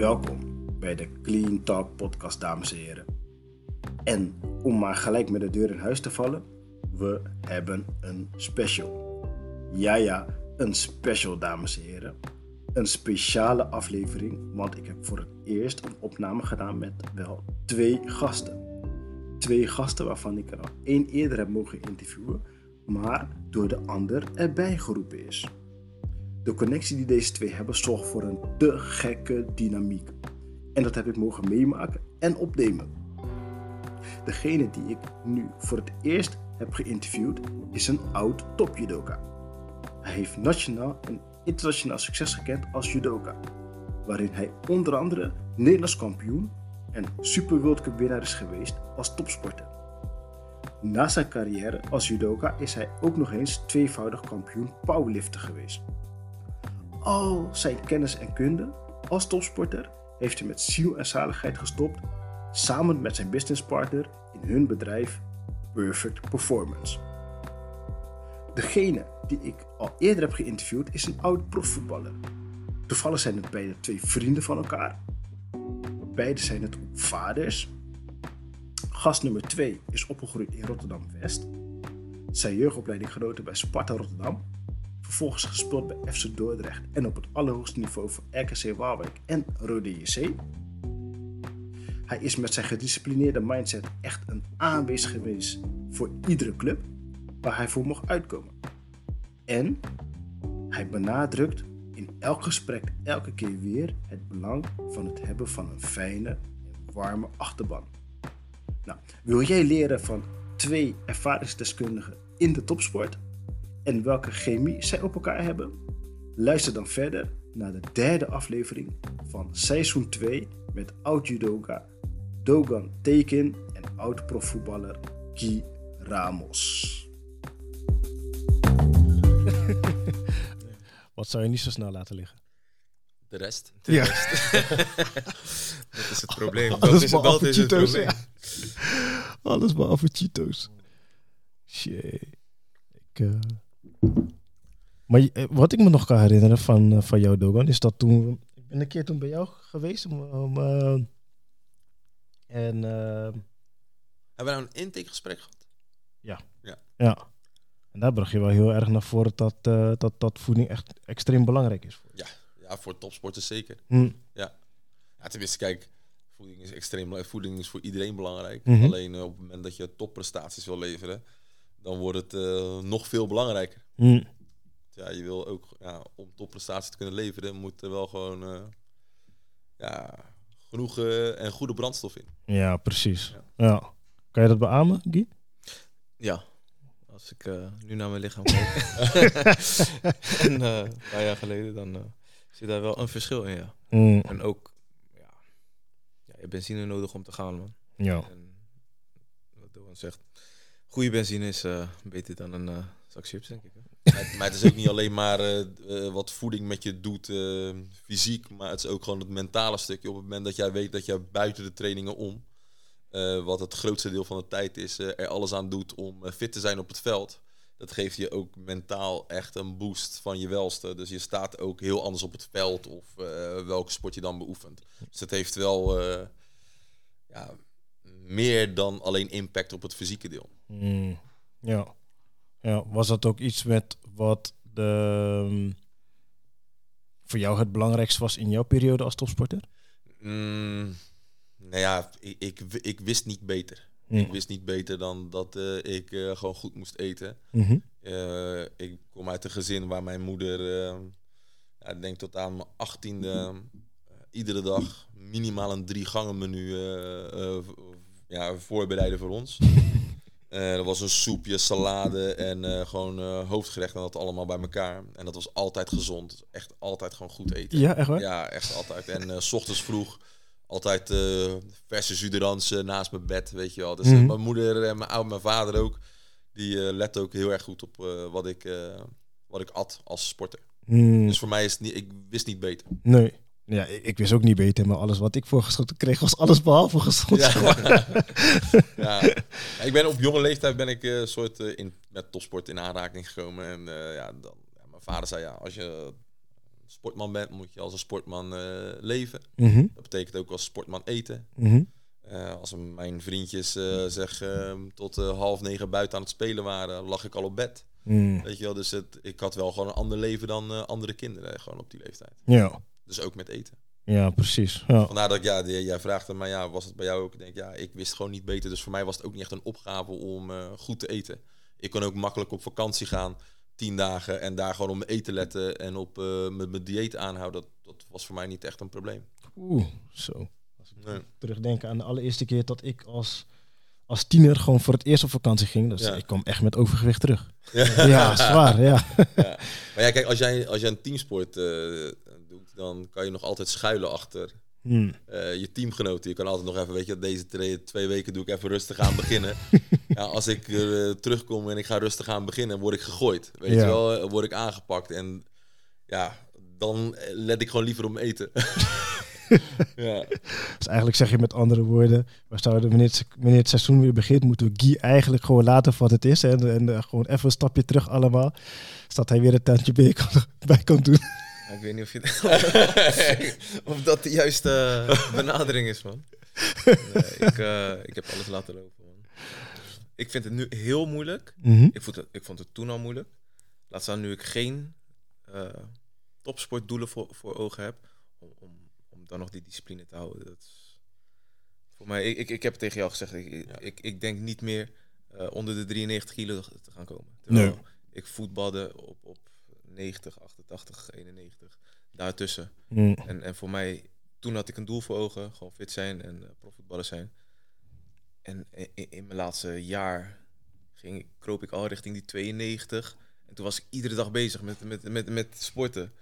Welkom bij de Clean Talk podcast, dames en heren. En om maar gelijk met de deur in huis te vallen, we hebben een special. Ja, ja, een special, dames en heren. Een speciale aflevering, want ik heb voor het eerst een opname gedaan met wel twee gasten. Twee gasten waarvan ik er al één eerder heb mogen interviewen, maar door de ander erbij geroepen is. De connectie die deze twee hebben zorgt voor een te gekke dynamiek. En dat heb ik mogen meemaken en opnemen. Degene die ik nu voor het eerst heb geïnterviewd is een oud topjudoka. Hij heeft nationaal en internationaal succes gekend als judoka, waarin hij onder andere Nederlands kampioen en Super World Cup winnaar is geweest als topsporter. Na zijn carrière als judoka is hij ook nog eens tweevoudig kampioen powerlifter geweest. Al zijn kennis en kunde als topsporter heeft hij met ziel en zaligheid gestopt samen met zijn businesspartner in hun bedrijf Perfect Performance. Degene die ik al eerder heb geïnterviewd is een oud profvoetballer. Toevallig zijn het beide twee vrienden van elkaar. Beide zijn het vaders. Gast nummer 2 is opgegroeid in Rotterdam-West. Zijn jeugdopleiding genoten bij Sparta Rotterdam. Vervolgens gespeeld bij FC Dordrecht en op het allerhoogste niveau voor RKC Waalwijk en Rode JC. Hij is met zijn gedisciplineerde mindset echt een aanwezig geweest voor iedere club waar hij voor mocht uitkomen. En hij benadrukt in elk gesprek elke keer weer het belang van het hebben van een fijne en warme achterban. Nou, wil jij leren van twee ervaringsdeskundigen in de topsport en welke chemie zij op elkaar hebben? Luister dan verder naar de derde aflevering van seizoen 2 met oud judoka Dogan Tekin en oud profvoetballer Guy Ramos. Wat zou je niet zo snel laten liggen? De rest. Ja. Dat is het probleem. Dat Alles is, dat behalve is het Cheetos, probleem. ja. Alles behalve Cheetos. Shit. Ik, eh, Maar eh, wat ik me nog kan herinneren van, eh, van jou, Dogan, is dat toen... Ik ben een keer toen bij jou geweest. Om, om, eh, en Hebben we nou een intakegesprek gehad? ja. En daar bracht je wel heel erg naar voren dat, dat, dat voeding echt extreem belangrijk is. Voor je. Ja, voor topsporters zeker. Hm. Ja, tenminste, kijk, voeding is extreem belangrijk. Voeding is voor iedereen belangrijk. Mhm. Alleen op het moment dat je topprestaties wil leveren, dan wordt het nog veel belangrijker. Hm. Ja, je wil ook, ja, om topprestaties te kunnen leveren, moet er wel gewoon eh, ja, genoeg eh, en goede brandstof in. Ja, precies. Ja. Ja. Kan je dat beamen, Guy? Ja, als ik eh, nu naar mijn lichaam kijk. en eh, een paar jaar geleden, dan eh, zit daar wel een verschil in, ja. Hm. En ook, ja, ja, je hebt benzine nodig om te gaan, man. Ja. En wat Doan zegt, goede benzine is eh, beter dan een eh, zak chips, denk ik. hè. Maar, het is ook niet alleen maar eh, eh, wat voeding met je doet eh, fysiek, maar het is ook gewoon het mentale stukje. Op het moment dat jij weet dat jij buiten de trainingen om, wat het grootste deel van de tijd is, er alles aan doet om fit te zijn op het veld. Dat geeft je ook mentaal echt een boost van je welste. Dus je staat ook heel anders op het veld of welke sport je dan beoefent. Dus het heeft wel ja, meer dan alleen impact op het fysieke deel. Mm, ja. Ja. Was dat ook iets met wat de, mm, voor jou het belangrijkste was in jouw periode als topsporter? Mm, nou ja, ik, ik, ik wist niet beter. Mm. Ik wist niet beter dan dat eh, ik eh, gewoon goed moest eten. Mhm. Eh, ik kom uit een gezin waar mijn moeder, eh, ja, ik denk tot aan mijn achttiende, iedere dag minimaal een drie gangen menu ja, voorbereiden voor ons. Eh er was een soepje, salade en eh, gewoon eh, hoofdgerecht en dat allemaal bij elkaar. En dat was altijd gezond. Echt altijd gewoon goed eten. Ja, echt waar? Ja, echt altijd. En s ochtends vroeg altijd verse juderans naast mijn bed, weet je wel. Dus Mhm. mijn moeder en mijn, oud, mijn vader ook, die eh let ook heel erg goed op wat, ik, wat ik at als sporter. Mm, Dus voor mij is het niet, ik wist niet beter. nee. Ja, ik, ik wist ook niet beter, maar alles wat ik voorgeschoten kreeg was alles behalve gezond. Ja. ja. Ik ben op jonge leeftijd ben ik eh, soort eh, in, met topsport in aanraking gekomen. En eh, ja, dan, ja, mijn vader zei ja, als je sportman bent, moet je als een sportman leven. Mhm, Dat betekent ook als sportman eten. mhm. Als mijn vriendjes zeg eh, tot half negen buiten aan het spelen waren, lag ik al op bed. Mm. Weet je wel, dus het, ik had wel gewoon een ander leven dan andere kinderen, gewoon op die leeftijd. Ja, Dus ook met eten. ja, precies. Ja. Vandaar dat ik, ja, die- jij vraagt maar ja, was het bij jou ook? Ik denk, ja, ik wist gewoon niet beter. Dus voor mij was het ook niet echt een opgave om eh, goed te eten. Ik kon ook makkelijk op vakantie gaan, tien dagen, en daar gewoon op mijn eten letten en op eh, mijn, dieet aanhouden. Dat, dat was voor mij niet echt een probleem. Oeh, zo. Nee. Terugdenken aan de allereerste keer dat ik als, als tiener gewoon voor het eerst op vakantie ging. Dus Ja. ik kwam echt met overgewicht terug. Ja. Ja, zwaar, ja. Ja. Maar ja, kijk, als jij, als jij een teamsport eh, doet, dan kan je nog altijd schuilen achter Hmm. eh, je teamgenoten. Je kan altijd nog even, weet je, deze twee, twee weken doe ik even rustig aan beginnen. ja, als ik eh, terugkom en ik ga rustig aan beginnen, word ik gegooid. Weet Ja. je wel, Eh, word ik aangepakt. En ja, dan let ik gewoon liever mijn eten. ja. Dus eigenlijk zeg je met andere woorden, we zouden wanneer het, wanneer het seizoen weer begint, moeten we Guy eigenlijk gewoon laten voor wat het is. En, en gewoon even een stapje terug allemaal. Zodat hij weer een tandje bij kan, bij kan doen. Ja, ik weet niet of, je, of dat de juiste eh, benadering is, man. Nee, ik, eh, ik heb alles laten lopen, man. Ik vind het nu heel moeilijk. Mhm. Ik vond het, ik vond het toen al moeilijk. Laat staan nu ik geen eh, topsportdoelen voor, voor ogen heb. Om, om, om dan nog die discipline te houden. Dat is voor mij, ik, ik, ik heb het tegen jou gezegd. Ik, Ja. ik, ik denk niet meer eh, onder de 93 kilo te gaan komen. Terwijl Nee. ik voetbalde op, op 90, 88, 91. Daartussen. Mm. En, en voor mij, toen had ik een doel voor ogen. Gewoon fit zijn en eh profvoetballer zijn. En in, in mijn laatste jaar ging, ik- kroop ik al richting die 92. En toen was ik iedere dag bezig met, met, met, met sporten.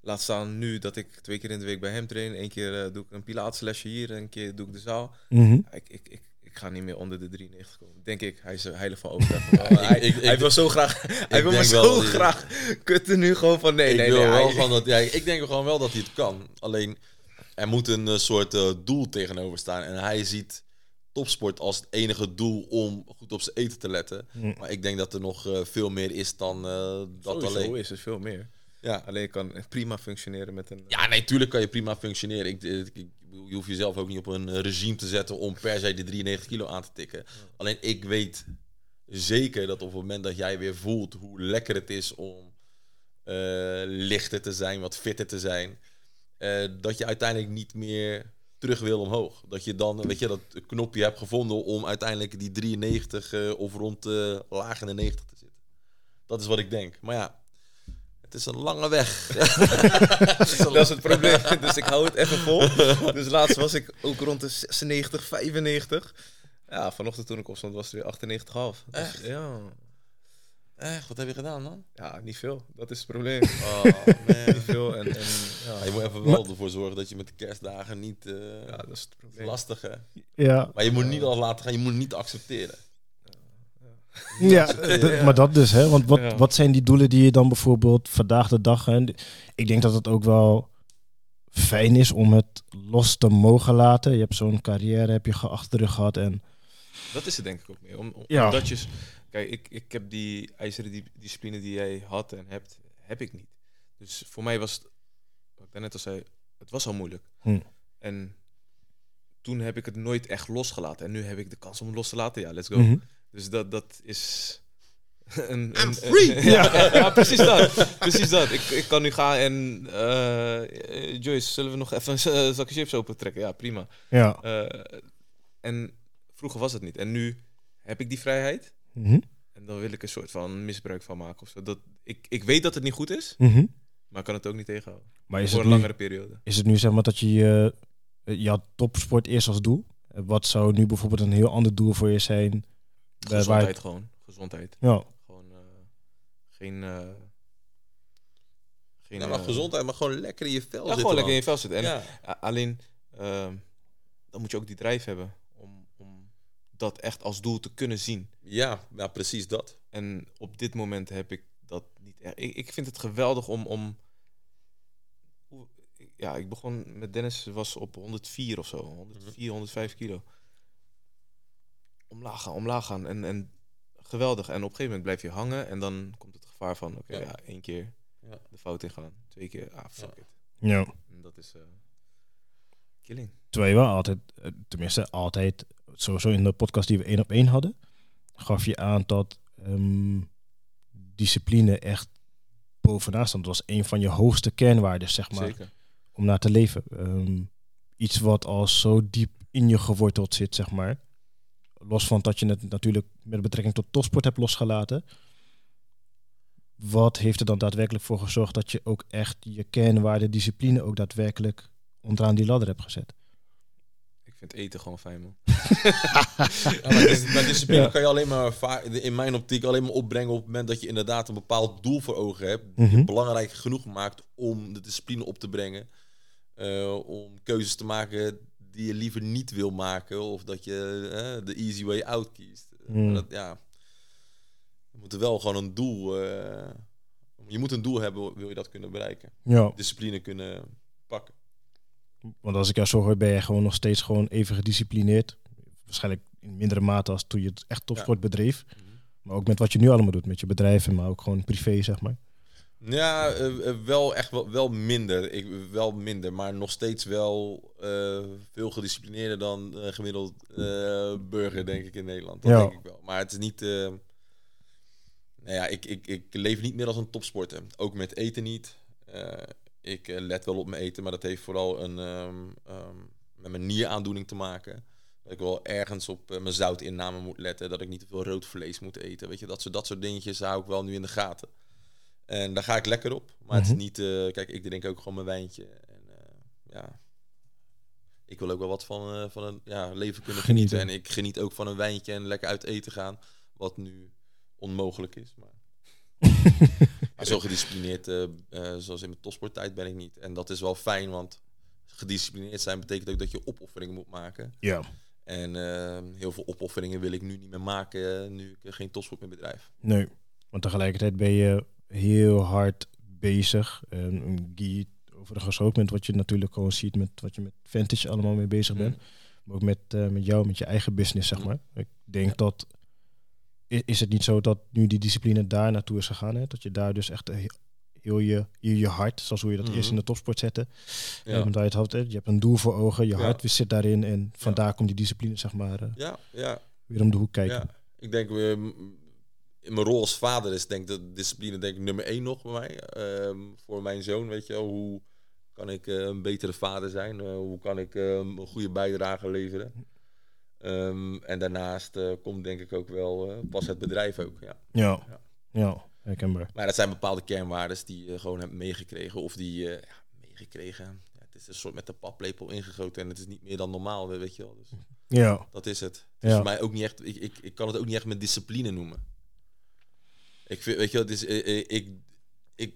Laat staan nu dat ik twee keer in de week bij hem train. Eén keer eh, doe ik een pilateslesje hier. Een keer doe ik de zaal. Mhm. Ik, ik, ik ga niet meer onder de 93 komen. Denk ik. Hij is er heilig van overtuigd. Ik- hij, ik- ik- hij wil zo graag... Hij wil me zo graag kutten nu gewoon van... Nee, ik nee, wil nee. wel hij- dat, ja, ik denk gewoon wel dat hij het kan. Alleen er moet een eh, soort eh, doel tegenover staan. En hij ziet topsport als het enige doel om goed op zijn eten te letten. Mm. Maar ik denk dat er nog eh, veel meer is dan eh, dat Sowieso alleen. is er veel meer. Ja. Alleen je kan prima functioneren met een... ja, nee, tuurlijk kan je prima functioneren. Ik, ik, ik je hoeft jezelf ook niet op een eh, regime te zetten om per se de 93 kilo aan te tikken. Alleen ik weet zeker dat op het moment dat jij weer voelt hoe lekker het is om eh, lichter te zijn, wat fitter te zijn, eh, dat je uiteindelijk niet meer terug wil omhoog. Dat je dan, weet je, dat knopje hebt gevonden om uiteindelijk die 93 eh, of rond de de 90 te zitten. Dat is wat ik denk. Maar ja, het is een lange weg. Het is een Dat is het probleem. Dus ik hou het even vol. Dus laatst was ik ook rond de 96, 95. Ja, vanochtend toen ik opstond was het weer 98,5. Dus Echt? ja. Echt, wat heb je gedaan dan? ja, niet veel. Dat is het probleem. Oh, man. niet veel. En, en ja, je moet even wel ervoor zorgen dat je met de kerstdagen niet... eh ja, dat is het probleem. lastig, hè? Ja, Maar je moet niet al laten gaan, je moet niet accepteren. Ja, maar dat dus, hè? Want wat, Ja. wat zijn die doelen die je dan bijvoorbeeld vandaag de dag... Hè? Ik denk dat het ook wel fijn is om het los te mogen laten. Je hebt zo'n carrière, heb je ge- achter de rug gehad en... Dat is het denk ik ook meer. Om, om, Ja. Omdat je, s- kijk, ik, ik heb die ijzeren di- discipline die jij had en hebt, heb ik niet. Dus voor mij was het, wat ik daarnet al zei, het was al moeilijk. Hm. En toen heb ik het nooit echt losgelaten. En nu heb ik de kans om het los te laten. Ja, let's go. Mhm. Dus dat, dat is... Een, I'm een- free! een- ja, ja, precies dat. Precies dat. Ik, ik kan nu gaan en... eh, Joyce, zullen we nog even een zakje chips open trekken? Ja, prima. Ja. Eh, en vroeger was het niet. En nu heb ik die vrijheid. Mhm. En dan wil ik een soort van misbruik van maken. Of zo. Dat, ik, ik weet dat het niet goed is, Mhm. maar ik kan het ook niet tegenhouden. Maar is Voor het, een nu, langere periode. is het nu zeg maar dat je je, je had topsport eerst als doel? Eh, Wat zou nu bijvoorbeeld een heel ander doel voor je zijn? Waar Gezondheid gewoon. Gezondheid. Ja. Gewoon eh, geen... eh, geen maar eh, gezondheid, maar gewoon lekker in je vel Ja, zitten. gewoon lekker in je vel zitten. En Ja. alleen, ehm, dan moet je ook die drijf hebben om, om dat echt als doel te kunnen zien. Ja, ja, precies dat. En op dit moment heb ik dat niet echt. Ik, ik vind het geweldig om. om ja, ik begon met Dennis, was op 104 of zo. 104, 105 kilo. Omlaag gaan, omlaag gaan. En, en geweldig. En op een gegeven moment blijf je hangen. En dan komt het gevaar van: oké, Ja. ja. één keer Ja. de fout ingaan. Twee keer, ah, fuck Ja. it. Ja. En dat is. eh, killing. Terwijl je wel altijd, eh, tenminste altijd, sowieso in de podcast die we één op één hadden, gaf je aan dat ehm, discipline echt bovenaan stond. Dat was een van je hoogste kernwaarden, zeg maar, Zeker. om naar te leven. Ehm, iets wat al zo diep in je geworteld zit, zeg maar. Los van dat je het natuurlijk met betrekking tot topsport hebt losgelaten. Wat heeft er dan daadwerkelijk voor gezorgd dat je ook echt je kernwaarde discipline ook daadwerkelijk onderaan die ladder hebt gezet? Ik vind eten gewoon fijn, man. Ja, maar, dis- maar discipline Ja. kan je alleen maar in mijn optiek alleen maar opbrengen op het moment dat je inderdaad een bepaald doel voor ogen hebt. Mhm. Je belangrijk genoeg maakt om de discipline op te brengen. Eh, om keuzes te maken die je liever niet wil maken. Of dat je eh, de easy way out kiest. Mm. Maar Dat, ja, je moet er wel gewoon een doel. eh, je moet een doel hebben, wil je dat kunnen bereiken. Ja, Discipline kunnen pakken. want als ik jou zo hoor, ben je gewoon nog steeds gewoon even gedisciplineerd. Waarschijnlijk in mindere mate als toen je het echt topsport bedreef. Maar ook met wat je nu allemaal doet, met je bedrijven, maar ook gewoon privé, zeg maar. Ja, eh, eh, wel echt wel, wel minder. Ik, wel minder, maar nog steeds wel eh, veel gedisciplineerder dan een gemiddeld burger, denk ik, in Nederland. Dat Ja. denk ik wel. Maar het is niet... nou ja, ik, ik, ik leef niet meer als een topsporter. Ook met eten niet. Ik let wel op mijn eten, maar dat heeft vooral een, ehm, met mijn nieraandoening te maken. Dat ik wel ergens op mijn zoutinname moet letten. Dat ik niet te veel rood vlees moet eten. Weet je, dat soort, dat soort dingetjes hou ik wel nu in de gaten. En daar ga ik lekker op. Maar het Mhm. is niet... eh, kijk, ik drink ook gewoon mijn wijntje. En eh, ja... Ik wil ook wel wat van, eh, van een ja, leven kunnen Genieten. genieten. En ik geniet ook van een wijntje en lekker uit eten gaan. Wat nu onmogelijk is. Maar, maar zo gedisciplineerd zoals in mijn topsporttijd ben ik niet. En dat is wel fijn, want gedisciplineerd zijn betekent ook dat je opofferingen moet maken. Ja. En heel veel opofferingen wil ik nu niet meer maken, nu ik geen topsport meer bedrijf. Nee, want tegelijkertijd ben je heel hard bezig. En Guy, overigens ook met wat je natuurlijk gewoon ziet met wat je met Vantage allemaal mee bezig bent. Maar ook met, eh, met jou, met je eigen business, zeg Mhm. maar. Ik denk dat... Is het niet zo dat nu die discipline daar naartoe is gegaan? Hè? Dat je daar dus echt he- heel je, heel je hart, zoals hoe je dat Mhm. eerst in de topsport zette. Ja. Ja. je, het had, hè, je hebt een doel voor ogen, je Ja. hart zit daarin. En vandaar komt die discipline, zeg maar, eh, Ja, ja, weer om de hoek kijken. ja. Ik denk, eh, in mijn rol als vader is denk ik dat discipline denk ik nummer één nog bij mij. Ehm, voor mijn zoon, weet je wel. Hoe kan ik eh, een betere vader zijn? Eh, hoe kan ik eh, een goede bijdrage leveren? Ehm, en daarnaast eh, komt denk ik ook wel pas het bedrijf ook, ja. Ja, Ja. ja, herkenbaar. Maar dat zijn bepaalde kernwaarden die je gewoon hebt meegekregen. Of die ja, meegekregen. Ja, het is een soort met de paplepel ingegoten. En het is niet meer dan normaal, weet je wel. Dus Ja, dat is het. Is voor mij ook niet echt... Ik, ik, ik kan het ook niet echt met discipline noemen. Ik vind, weet je het is, eh, eh, ik, ik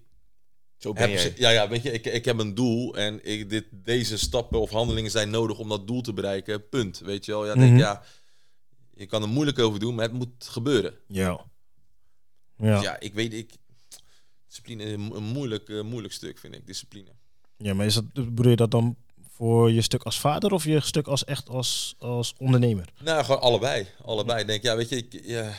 Zo ben heb, jij. ja, ja, weet je, ik, ik heb een doel en ik, dit, deze stappen of handelingen zijn nodig om dat doel te bereiken. Punt. Weet je wel, ja, denk, Mhm. ja, je kan er moeilijk over doen, maar het moet gebeuren. ja. Ja, dus ja ik weet, ik, discipline is een, moeilijk, eh, moeilijk stuk, vind ik, discipline. Ja, maar is dat, bedoel je dat dan voor je stuk als vader of je stuk als echt als, als ondernemer? Nou, gewoon allebei. Allebei. Denk, ja, weet je, ik, ja,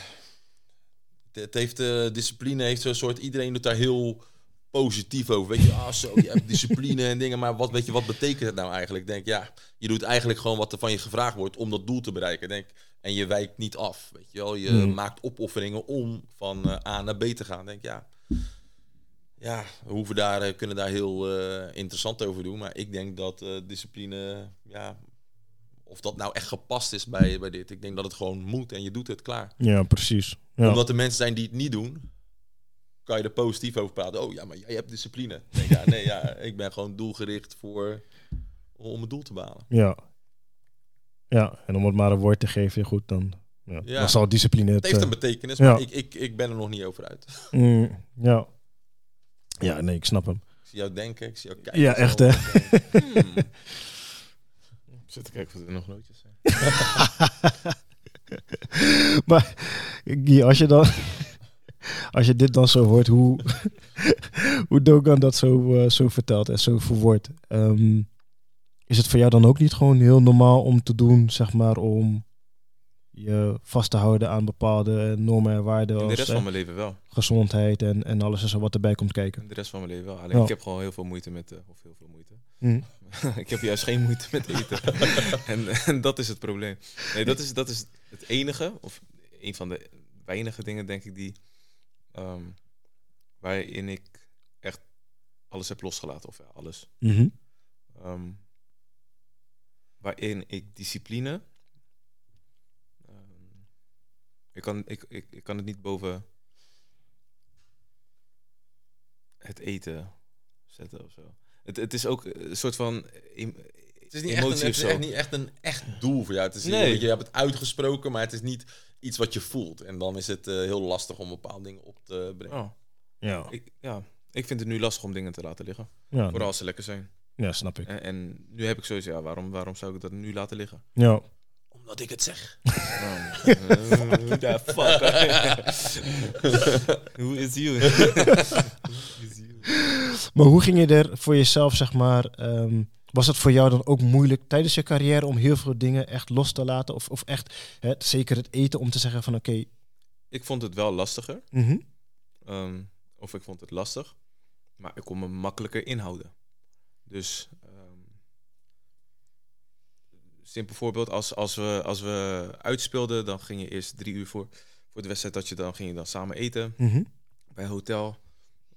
het, heeft, eh, discipline heeft zo'n soort, iedereen doet daar heel positief over. Weet je, ah zo, je hebt discipline en dingen, maar wat, weet je, wat betekent het nou eigenlijk? Denk, ja, je doet eigenlijk gewoon wat er van je gevraagd wordt om dat doel te bereiken. Ik Denk, en je wijkt niet af, weet je wel. Je Hmm. maakt opofferingen om van eh, A naar B te gaan. Denk, ja, ja, we hoeven daar, eh, kunnen daar heel interessant over doen. Maar ik denk dat discipline, ja, of dat nou echt gepast is bij, bij dit. Ik denk dat het gewoon moet en je doet het klaar. Ja, precies. Ja. Omdat er mensen zijn die het niet doen, kan je er positief over praten. Oh ja, maar jij hebt discipline. Denk, ja, nee, ja, ik ben gewoon doelgericht voor, om het doel te behalen. ja. Ja, en om het maar een woord te geven, goed, dan, ja. Ja. dan zal discipline het... Het heeft eh, een betekenis, ja. maar ik, ik, ik ben er nog niet over uit. mm, ja. Ja, nee, ik snap hem. Ik zie jou denken, ik zie jou kijken. Ja, echt, hè? Hmm. Ik zit te kijken of er nog nootjes zijn. maar als je dan... Als je dit dan zo hoort, hoe, hoe Dogan dat zo, eh, zo vertelt en zo verwoordt. ehm, is het voor jou dan ook niet gewoon heel normaal om te doen, zeg maar, om je vast te houden aan bepaalde normen en waarden In de rest eh, van mijn leven wel. gezondheid en, en alles en zo wat erbij komt kijken? In de rest van mijn leven wel. Alleen Ja. ik heb gewoon heel veel moeite met, eh, of heel veel moeite. Hm. ik heb juist geen moeite met eten. en, en dat is het probleem. Nee, dat is, dat is het enige, of een van de weinige dingen, denk ik, die, ehm, waarin ik echt alles heb losgelaten. Of ja, alles. Mhm. Ehm, waarin ik discipline. ehm, ik, kan, ik, ik, ik kan het niet boven het eten zetten of zo. Het, het is ook een soort van Het is, niet echt een, het is echt niet echt een echt doel voor jou. Het is Nee. je hebt het uitgesproken, maar het is niet iets wat je voelt. En dan is het eh, heel lastig om bepaalde dingen op te brengen. Oh, Ja. ik, ja, ik vind het nu lastig om dingen te laten liggen. Ja, Vooral als ze lekker zijn. ja, snap ik. En, en nu heb ik sowieso, ja, waarom, waarom zou ik dat nu laten liggen? Ja. Omdat ik het zeg. Who the fuck? Who is you? Maar hoe ging je er voor jezelf, zeg maar... ehm, was het voor jou dan ook moeilijk tijdens je carrière om heel veel dingen echt los te laten? Of, of echt, hè, zeker het eten, om te zeggen van oké... ik vond het wel lastiger. mhm, Ehm, of ik vond het lastig. Maar ik kon me makkelijker inhouden. Dus, ehm, simpel voorbeeld, als, als, we, als we uitspeelden, dan ging je eerst drie uur voor, voor de wedstrijd, dat je dan ging je dan samen eten mhm, bij een hotel.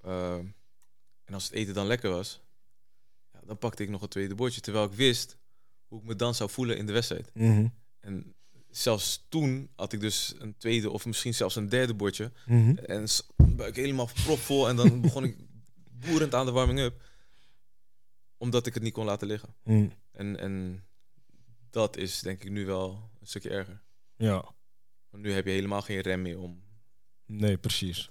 Ehm, en als het eten dan lekker was, ja, dan pakte ik nog een tweede bordje. Terwijl ik wist hoe ik me dan zou voelen in de wedstrijd. mhm, En zelfs toen had ik dus een tweede of misschien zelfs een derde bordje. mhm. En s- buik helemaal propvol. En dan begon ik boerend aan de warming-up. Omdat ik het niet kon laten liggen. Mhm. En, en dat is denk ik nu wel een stukje erger. Ja, Want nu heb je helemaal geen rem meer om nee, precies.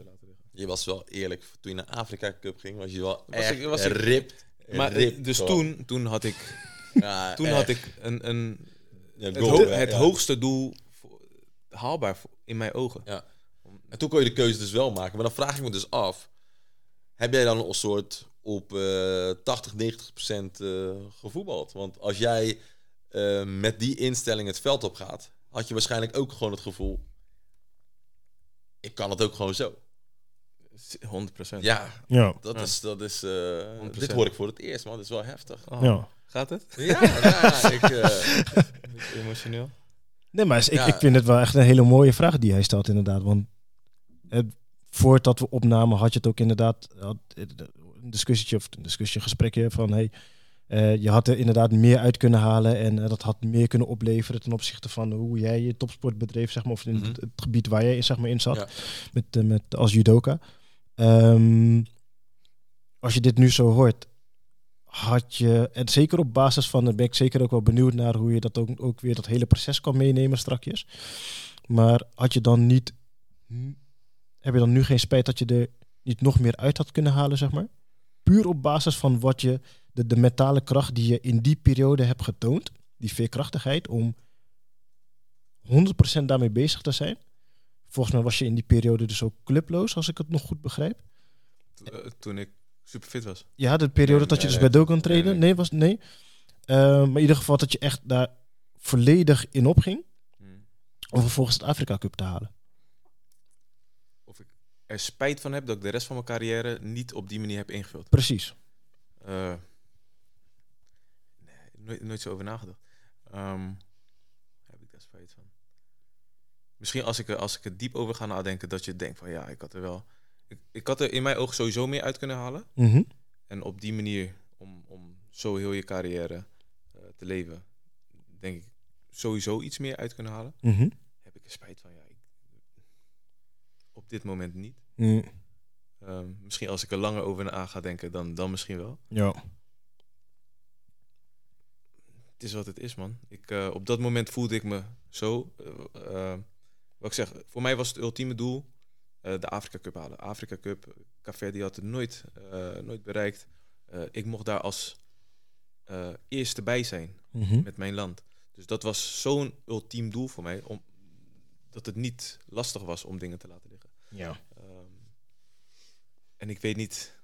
Je was wel eerlijk, toen je naar Afrika Cup ging, was je wel Was echt ik- was ik- ripped. Maar eh, ripped dus gewoon. toen, toen had ik, Ja, toen echt. had ik een, een, Ja, het, goal, ho- hè, het ja. hoogste doel voor- haalbaar voor- in mijn ogen. Ja. En toen kon je de keuze dus wel maken. Maar dan vraag ik me dus af. Heb jij dan een soort op eh 80, 90 procent eh, gevoetbald? Want als jij eh, met die instelling het veld op gaat, had je waarschijnlijk ook gewoon het gevoel. Ik kan het ook gewoon zo. 100 procent. Ja, Ja, dat is. Dat is eh, 100%. dit hoor ik voor het eerst, man. Dat is wel heftig. ja. Gaat het? Ja, ja ik. eh, emotioneel. Nee, maar ik, Ja. ik vind het wel echt een hele mooie vraag die hij stelt inderdaad. Want het, voordat we opnamen had je het ook inderdaad had, een discussietje of een discussie, gesprekje van hey, eh, je had er inderdaad meer uit kunnen halen en dat had meer kunnen opleveren ten opzichte van hoe jij je topsport bedreef, zeg maar, of in Mhm. het, het gebied waar jij zeg maar, in zat Ja. met, met, als judoka. Ehm, als je dit nu zo hoort, had je, en zeker op basis van, ben ik zeker ook wel benieuwd naar hoe je dat ook, ook weer dat hele proces kan meenemen strakjes. Maar had je dan niet, heb je dan nu geen spijt dat je er niet nog meer uit had kunnen halen, zeg maar? Puur op basis van wat je, de, de mentale kracht die je in die periode hebt getoond, die veerkrachtigheid, om 100% daarmee bezig te zijn. Volgens mij was je in die periode dus ook clubloos, als ik het nog goed begrijp. Eh, toen ik super fit was. Ja, de periode Nee, dat je nee, dus nee. bij Dogan trainen? Nee, Nee, nee. was nee. Eh, maar in ieder geval dat je echt daar volledig in opging Hmm. om vervolgens het Afrika Cup te halen. Of ik er spijt van heb dat ik de rest van mijn carrière niet op die manier heb ingevuld. Precies. Eh, nee, nooit, nooit zo over nagedacht. Ehm, heb ik daar spijt van? Misschien als ik, er, als ik er diep over ga nadenken, dat je denkt van ja, ik had er wel. Ik, ik had er in mijn ogen sowieso meer uit kunnen halen. Mhm. En op die manier, om, om zo heel je carrière eh, te leven, denk ik sowieso iets meer uit kunnen halen. Mhm. Heb ik er spijt van? Ja, ik, op dit moment niet. Mm. Ehm, misschien als ik er langer over na ga denken, dan, dan misschien wel. Ja. Het is wat het is, man. Ik, eh, op dat moment voelde ik me zo. eh, wat ik zeg, voor mij was het ultieme doel eh, de Afrika Cup halen. Afrika Cup, Café die had het nooit, eh, nooit bereikt. Eh, ik mocht daar als eh, eerste bij zijn Mhm. met mijn land. Dus dat was zo'n ultiem doel voor mij, om, dat het niet lastig was om dingen te laten liggen. Ja. Ehm, en ik weet niet,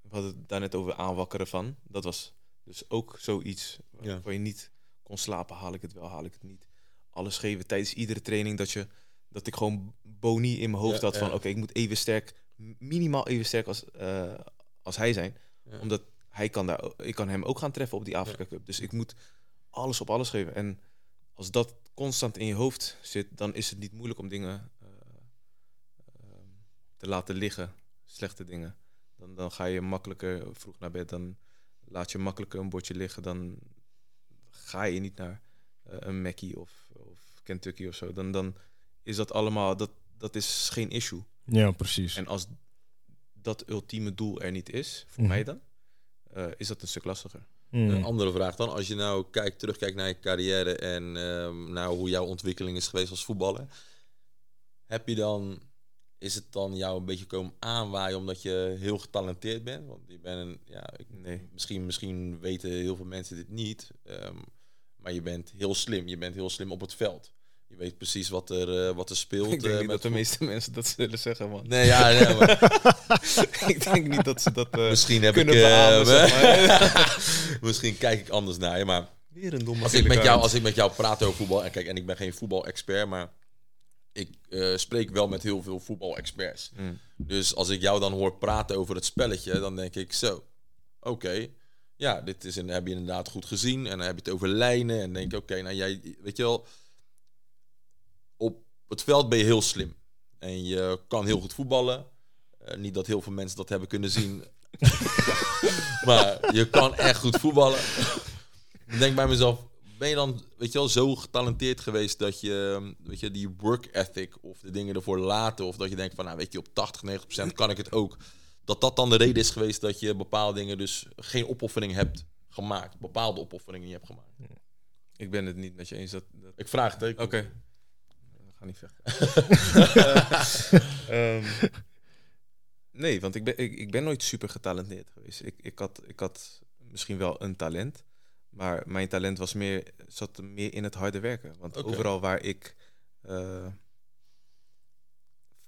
we hadden het daar net over aanwakkeren van. Dat was dus ook zoiets Ja. waar je niet kon slapen. Haal ik het wel, haal ik het niet. Alles geven tijdens iedere training dat, je, dat ik gewoon boni in mijn hoofd Ja, had van... ja. oké, ik moet even sterk, minimaal even sterk als, eh, als hij zijn. Ja. Omdat hij kan daar, ik kan hem ook gaan treffen op die Afrika Cup. Dus ik moet alles op alles geven. En als dat constant in je hoofd zit, dan is het niet moeilijk om dingen eh, ehm, te laten liggen, slechte dingen. Dan, dan ga je makkelijker vroeg naar bed, dan laat je makkelijker een bordje liggen, dan ga je niet naar eh, een Mackie of, of Kentucky of zo. Dan, dan is dat allemaal, dat, dat is geen issue. Ja, precies. En als dat ultieme doel er niet is, voor Mhm. mij dan, eh, is dat een stuk lastiger. Mm. Een andere vraag dan. Als je nou kijkt, terugkijkt naar je carrière en ehm, naar hoe jouw ontwikkeling is geweest als voetballer. Heb je dan, is het dan jou een beetje komen aanwaaien omdat je heel getalenteerd bent? Want je bent een, ja, ik, Nee. misschien, misschien weten heel veel mensen dit niet. ehm, maar je bent heel slim. Je bent heel slim op het veld. Je weet precies wat er, eh, wat er speelt. Ik denk eh, niet met dat de meeste mensen dat zullen zeggen, man. Nee, ja, nee, maar ik denk niet dat ze dat eh, misschien heb ik... kunnen eh, beamen, zeg maar. misschien kijk ik anders naar je, maar... Weer een domme Als ik, met jou, als ik met jou praat over voetbal, en kijk, en ik ben geen voetbal-expert, maar ik spreek wel met heel veel voetbal-experts. Mm. Dus als ik jou dan hoor praten over het spelletje, dan denk ik zo, oké, ja, dit is een, heb je inderdaad goed gezien. En dan heb je het over lijnen en denk ik, oké, nou jij, weet je wel, op het veld ben je heel slim. En je kan heel goed voetballen. Eh, niet dat heel veel mensen dat hebben kunnen zien. maar je kan echt goed voetballen. Ik denk bij mezelf, ben je dan, weet je wel, zo getalenteerd geweest dat je, weet je, die work ethic of de dingen ervoor laten, of dat je denkt van, nou weet je, op 80, 90% kan ik het ook. Dat dat dan de reden is geweest dat je bepaalde dingen dus geen opoffering hebt gemaakt. Bepaalde opofferingen je hebt gemaakt. Ik ben het niet met je eens dat... dat... Ik vraag het. Oké. Gaan niet vechten. Ehm, nee, want ik ben, ik, ik ben nooit super getalenteerd geweest. Ik, ik, had, ik had misschien wel een talent. Maar mijn talent was meer, zat meer in het harde werken. Want overal waar ik... eh,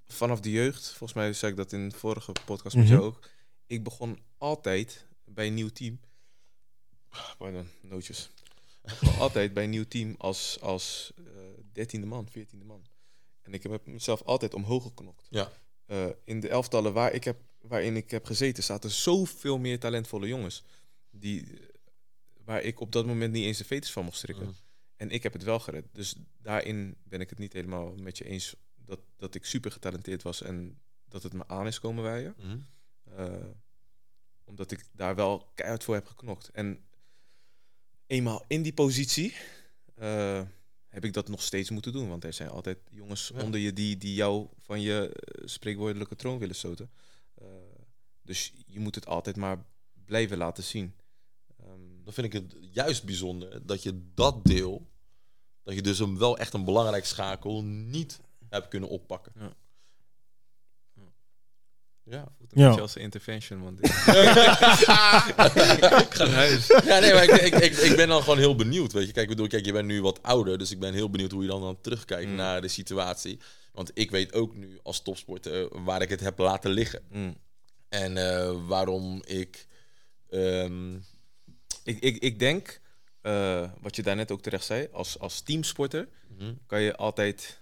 vanaf de jeugd, volgens mij zei ik dat in de vorige podcast met Mhm. jou ook. Ik begon altijd bij een nieuw team. Pardon, nootjes. Altijd bij een nieuw team als, als eh, dertiende man, veertiende man. En ik heb mezelf altijd omhoog geknokt. Ja. Eh, in de elftallen waar ik heb, waarin ik heb gezeten, zaten zoveel meer talentvolle jongens. Die, eh, waar ik op dat moment niet eens de veters van mocht strikken. Mhm. En ik heb het wel gered. Dus daarin ben ik het niet helemaal met je eens dat, dat ik super getalenteerd was en dat het me aan is komen waaien. Mhm. Eh, omdat ik daar wel keihard voor heb geknokt. En eenmaal in die positie heb ik dat nog steeds moeten doen. Want er zijn altijd jongens Ja. onder je die, die jou van je eh, spreekwoordelijke troon willen stoten. Eh, dus je moet het altijd maar blijven laten zien. Ehm, Dan vind ik het juist bijzonder dat je dat deel, dat je dus hem wel echt een belangrijk schakel niet hebt kunnen oppakken. Ja. Ja. voelt een Ja. beetje als een intervention, want ik, ik ga naar huis. Ja, nee, maar ik, ik, ik, ik ben dan gewoon heel benieuwd. Weet je, kijk, ik bedoel, kijk, je bent nu wat ouder, dus ik ben heel benieuwd hoe je dan, dan terugkijkt Mm. naar de situatie. Want ik weet ook nu als topsporter eh, waar ik het heb laten liggen. Mm. En eh, waarom ik. ehm, Ik, ik, ik denk, eh, wat je daarnet ook terecht zei, als, als teamsporter mhm. kan je altijd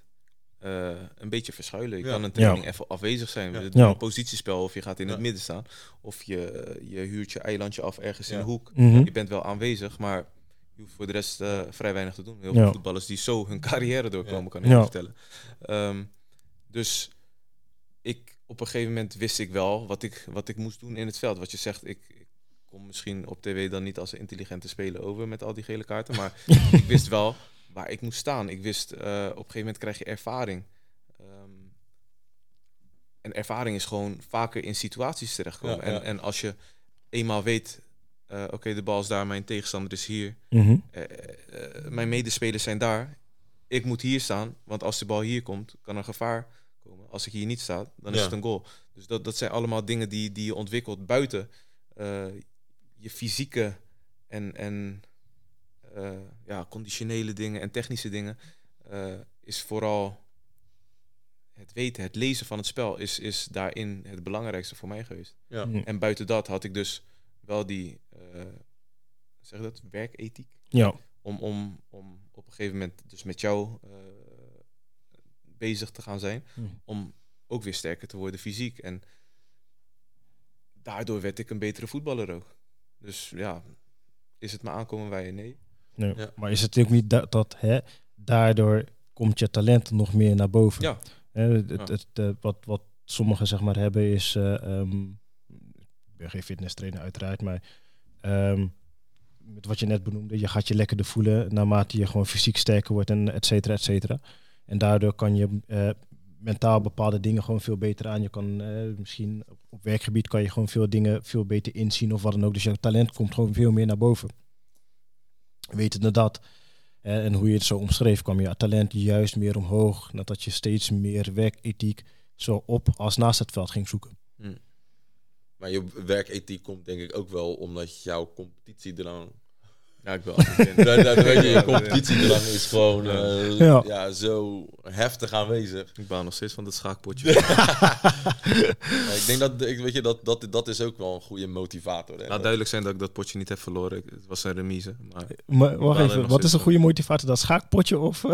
eh, een beetje verschuilen. Je Ja. kan een training Ja. even afwezig zijn. Ja. Een positiespel of je gaat in Ja. het midden staan. Of je, je huurt je eilandje af ergens in een hoek. Mhm. Je bent wel aanwezig, maar je hoeft voor de rest eh, vrij weinig te doen. Heel Ja. veel voetballers die zo hun carrière doorkomen, Ja. kan ik Ja. je vertellen. Ehm, dus ik, op een gegeven moment wist ik wel wat ik, wat ik moest doen in het veld. Wat je zegt, ik, ik kom misschien op tv dan niet als een intelligente speler over met al die gele kaarten. Maar ik wist wel waar ik moest staan. Ik wist, eh, op een gegeven moment krijg je ervaring. Ehm, en ervaring is gewoon vaker in situaties terechtkomen. Ja, ja. En, en als je eenmaal weet, eh, oké, de bal is daar, mijn tegenstander is hier. Mhm. eh, mijn medespelers zijn daar. Ik moet hier staan, want als de bal hier komt, kan er gevaar komen. Als ik hier niet sta, dan is Ja. het een goal. Dus dat, dat zijn allemaal dingen die, die je ontwikkelt buiten eh, je fysieke en, en ja, conditionele dingen en technische dingen. eh, is vooral het weten, het lezen van het spel is, is daarin het belangrijkste voor mij geweest. ja. Mhm. En buiten dat had ik dus wel die, eh, zeg dat, werkethiek Ja. om, om, om op een gegeven moment dus met jou eh, bezig te gaan zijn. Mhm. Om ook weer sterker te worden fysiek. En daardoor werd ik een betere voetballer ook. Dus ja, is het maar aankomen wij? Nee. Nee. Ja. Maar is het ook niet dat, dat hè, daardoor komt je talent nog meer naar boven? Ja. Hè, het, Ja. het, het, wat, wat sommigen zeg maar hebben is, eh, ehm, ik ben geen fitness trainer uiteraard, maar ehm, met wat je net benoemde, je gaat je lekkerder voelen naarmate je gewoon fysiek sterker wordt en et cetera, et cetera. En daardoor kan je eh, mentaal bepaalde dingen gewoon veel beter aan. Je kan eh, misschien op, werkgebied kan je gewoon veel dingen veel beter inzien of wat dan ook. Dus jouw talent komt gewoon veel meer naar boven. Wetende dat, en hoe je het zo omschreef, kwam je talent juist meer omhoog. Nadat je steeds meer werkethiek zo op als naast het veld ging zoeken. Maar je werkethiek komt denk ik ook wel omdat jouw competitiedrang... Ja, ik winnen. dat, dat weet je, je competitiedrang is gewoon eh, Ja. ja. zo heftig aanwezig. Ik baal nog steeds van dat schaakpotje. Ik denk dat, ik, weet je, dat, dat, dat is ook wel een goede motivator. Hè? Laat duidelijk zijn dat ik dat potje niet heb verloren. Het was een remise. Maar Maar wacht even, wat is een goede motivator? Dat schaakpotje of... eh?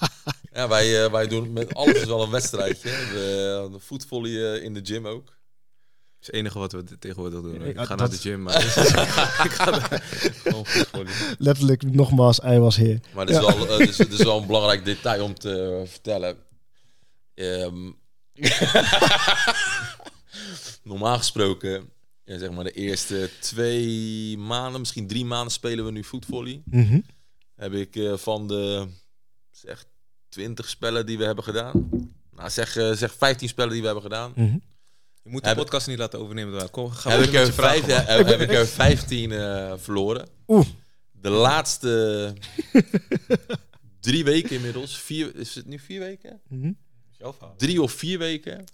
Ja, wij, eh, wij doen met alles wel een wedstrijdje. De voetvolley eh, in de gym ook. Het is het enige wat we tegenwoordig doen. Ja, Ik ga dat- naar de gym, maar ik ga daar. Letterlijk, nogmaals, hij was heer. Maar het is, wel, eh, het is, wel een belangrijk detail om te vertellen. Ehm, normaal gesproken, ja, zeg maar de eerste twee maanden, misschien drie maanden spelen we nu voetvolley. Mhm. Heb ik eh, van de zeg 20 spellen die we hebben gedaan. Nou, zeg, eh, zeg 15 spellen die we hebben gedaan. Mhm. Je moet de Heb- podcast niet laten overnemen. Kom, ga heb ik, er vijf, heb, heb ik er 15 eh, verloren. Oeh. De laatste drie weken inmiddels, vier, is het nu vier weken? Mhm. Drie of vier weken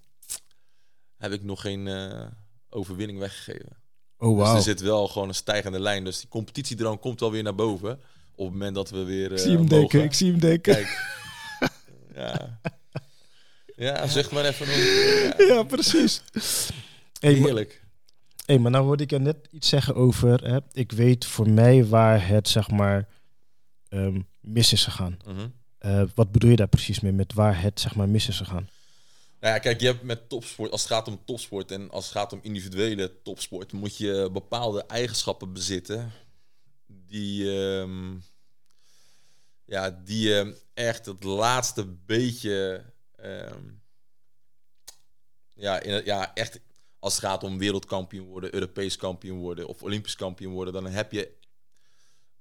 heb ik nog geen eh, overwinning weggegeven. Oh, Dus wauw. er zit wel gewoon een stijgende lijn. Dus die competitiedrang komt wel weer naar boven. Op het moment dat we weer. ik eh, zie hem mogen. denken, ik zie hem denken. Kijk. ja. Ja, zeg maar even. Een, ja, precies. Hey, heerlijk. hey, maar nou hoorde ik je net iets zeggen over... Hè, ik weet voor mij waar het, zeg maar, ehm, mis is gegaan. Mhm. Eh, wat bedoel je daar precies mee, met waar het, zeg maar, mis is gegaan? Nou ja, kijk, je hebt met topsport, als het gaat om topsport en als het gaat om individuele topsport, moet je bepaalde eigenschappen bezitten die, ehm, ja, die je echt het laatste beetje, ehm, ja, in ja, echt als het gaat om wereldkampioen worden, Europees kampioen worden of Olympisch kampioen worden, dan heb je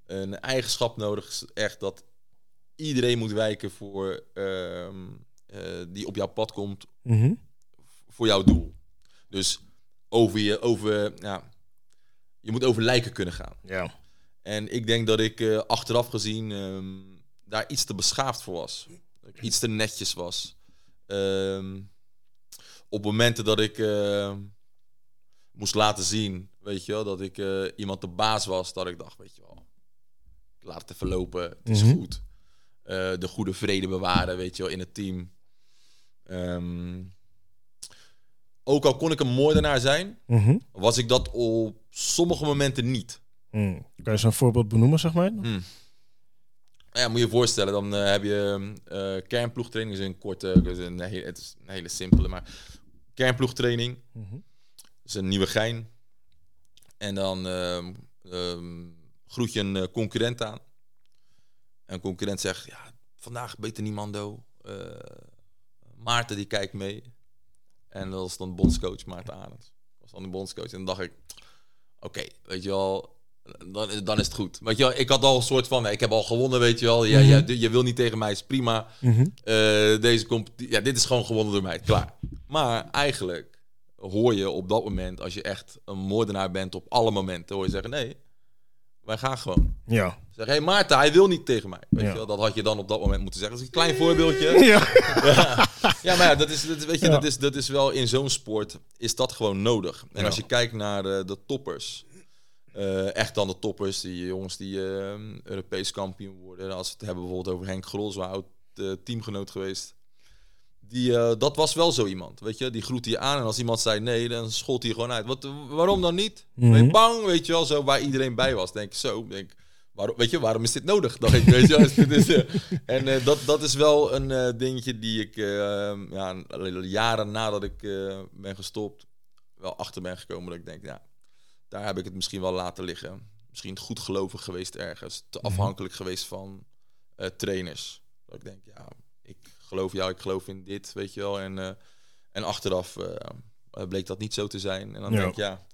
een eigenschap nodig, echt dat iedereen moet wijken voor ehm, eh, die op jouw pad komt Mhm. voor jouw doel. Dus over je, over, ja, je moet over lijken kunnen gaan. Ja. En ik denk dat ik eh, achteraf gezien ehm, daar iets te beschaafd voor was. Dat ik iets te netjes was. Ehm, op momenten dat ik eh, moest laten zien, weet je wel, dat ik eh, iemand de baas was, dat ik dacht, weet je wel, ik laat het even lopen, het is Mhm. goed. Eh, de goede vrede bewaren, weet je wel, in het team. Ehm, ook al kon ik een moordenaar zijn, Mhm. was ik dat op sommige momenten niet. Mm. Kan je zo'n voorbeeld benoemen, zeg maar? Nou Ja, moet je je voorstellen, dan eh, heb je eh kernploegtraining, is een korte, is een, he- het is een hele simpele, maar kernploegtraining, Mhm. is een nieuwe gein. En dan ehm, ehm, groet je een eh, concurrent aan. En een concurrent zegt, ja, vandaag beter niemando. Maarten die kijkt mee. En dat was dan bondscoach Maarten Arends. Dat was dan de bondscoach. En dan dacht ik, oké, weet je wel, dan, is- dan is het goed. Weet je ik had al een soort van, ik heb al gewonnen, weet je wel. Ja, Mhm. je wil niet tegen mij, is prima. Mhm. Eh, deze competi- ja, dit is gewoon gewonnen door mij, klaar. Maar eigenlijk hoor je op dat moment, als je echt een moordenaar bent op alle momenten, hoor je zeggen, nee, wij gaan gewoon. Ja. Zeg, hé hey, Maarten, hij wil niet tegen mij. Weet Ja. je wel? Dat had je dan op dat moment moeten zeggen. Dat is een klein voorbeeldje. Ja. Ja, ja maar ja, dat is, dat, weet je, dat, is, dat is wel in zo'n sport is dat gewoon nodig. En als je kijkt naar de, de toppers, eh, echt dan de toppers, die jongens die eh, Europees kampioen worden. Als we het hebben bijvoorbeeld over Henk Grol, zo'n oud eh, teamgenoot geweest. Die, eh, dat was wel zo iemand, weet je. Die groette je aan en als iemand zei nee, dan schold hij gewoon uit. Wat, waarom dan niet? Ben je Mhm. bang, weet je wel, zo waar iedereen bij was. Denk ik zo, denk waarom, weet je, waarom is dit nodig? Dacht ik, weet je wel. Is, en dat, dat is wel een dingetje die ik eh, ja, jaren nadat ik ben gestopt, wel achter ben gekomen. Dat ik denk, ja, daar heb ik het misschien wel laten liggen. Misschien goed gelovig geweest ergens. Te Mhm. afhankelijk geweest van eh, trainers. Dat ik denk, ja, ik geloof jou, ik geloof in dit, weet je wel. En, eh, en achteraf eh, bleek dat niet zo te zijn. En dan Ja. denk ik, ja,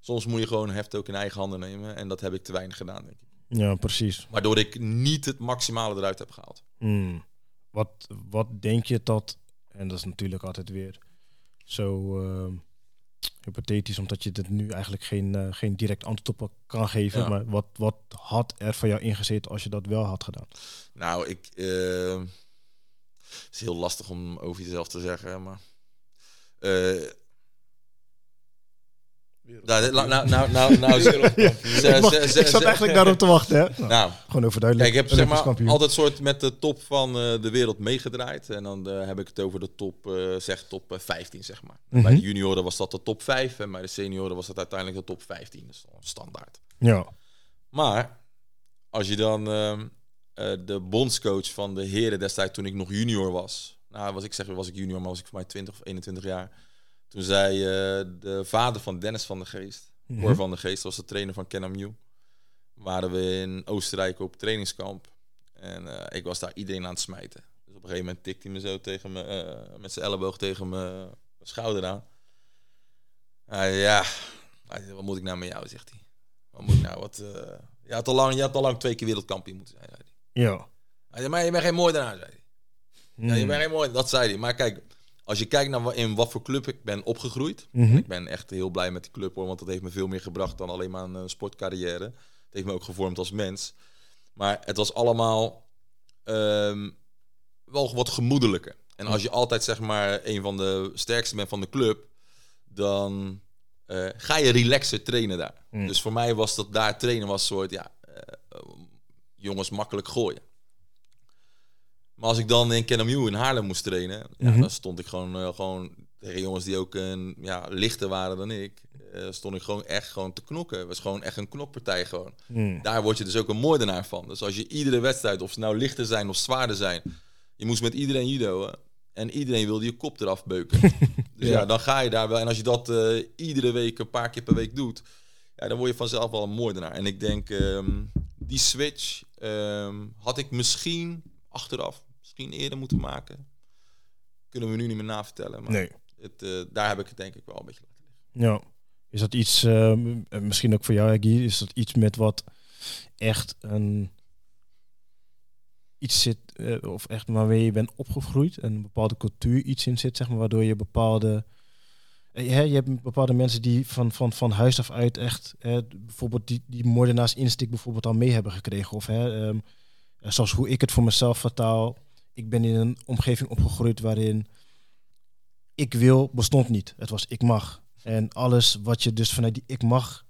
soms moet je gewoon heft ook in eigen handen nemen. En dat heb ik te weinig gedaan, denk ik. Ja, precies. Waardoor ik niet het maximale eruit heb gehaald. Hmm. Wat, wat denk je dat, en dat is natuurlijk altijd weer zo ehm, hypothetisch, omdat je het nu eigenlijk geen, eh, geen direct antwoord op kan geven, Ja. maar wat, wat had er voor jou ingezeten als je dat wel had gedaan? Nou, ik. eh, het is heel lastig om over jezelf te zeggen, maar. eh, nou, nou, nou, nou, nou, nou, ik, zat eigenlijk daarop te wachten, hè? Nou, Nou, gewoon overduidelijk. kijk, ik heb zeg maar kampioen. altijd soort met de top van eh, de wereld meegedraaid. En dan eh, heb ik het over de top, eh, zeg top eh, 15, zeg maar. Mhm. Bij de junioren was dat de top 5 en bij de senioren was dat uiteindelijk de top 15. Dat is gewoon standaard. Ja. Maar als je dan ehm, eh, de bondscoach van de heren destijds toen ik nog junior was, nou was ik zeg was ik junior, maar was ik voor mij 20 of 21 jaar. Toen zei eh, de vader van Dennis van de Geest, Mhm. Cor van de Geest, was de trainer van Kenam Waren we in Oostenrijk op trainingskamp en eh, ik was daar iedereen aan het smijten. Dus op een gegeven moment tikte hij me zo tegen me, eh, met zijn elleboog tegen mijn schouder aan. Ja, hij wat moet ik nou met jou, zegt hij. Wat moet ik nou, wat... je, had al lang, je had al lang twee keer wereldkampioen moeten zijn, zei hij. Ja. Hij zei, maar je bent geen moordenaar, zei hij. Ja, je Hmm. bent geen moordenaar, dat zei hij. Maar kijk, als je kijkt naar in wat voor club ik ben opgegroeid... Mhm. Ik ben echt heel blij met die club, hoor. Want dat heeft me veel meer gebracht dan alleen maar een eh, sportcarrière. Het heeft me ook gevormd als mens. Maar het was allemaal ehm, wel wat gemoedelijker. En als je altijd zeg maar een van de sterkste bent van de club... dan eh, ga je relaxer trainen daar. Mm. Dus voor mij was dat daar trainen was een soort... Ja, eh, jongens makkelijk gooien. Maar als ik dan in Kennemew in Haarlem moest trainen, ja, Mhm. dan stond ik gewoon, eh, gewoon tegen jongens die ook een, ja, lichter waren dan ik. eh, stond ik gewoon echt gewoon te knokken. Het was gewoon echt een knokpartij gewoon. Hmm. Daar word je dus ook een moordenaar van. Dus als je iedere wedstrijd, of ze nou lichter zijn of zwaarder zijn, je moest met iedereen judo. En iedereen wilde je kop eraf beuken. dus ja. Ja. dan ga je daar wel. En als je dat eh, iedere week, een paar keer per week doet, ja, dan word je vanzelf wel een moordenaar. En ik denk, ehm, die switch ehm, had ik misschien achteraf, misschien eerder moeten maken. Kunnen we nu niet meer navertellen. Maar Nee. het, eh, daar heb ik het denk ik wel een beetje laten liggen. Ja. Is dat iets, ehm, eh, misschien ook voor jou, Guy, is dat iets met wat echt een iets zit, eh, of echt waarmee je bent opgegroeid en een bepaalde cultuur iets in zit, zeg maar, waardoor je bepaalde. eh, hè, je hebt bepaalde mensen die van, van, van huis af uit echt, eh, bijvoorbeeld die, die moordenaars instinct bijvoorbeeld al mee hebben gekregen. Of hè, ehm, eh, zoals hoe ik het voor mezelf vertaal. Ik ben in een omgeving opgegroeid waarin ik wil bestond niet. Het was ik mag. En alles wat je dus vanuit die ik mag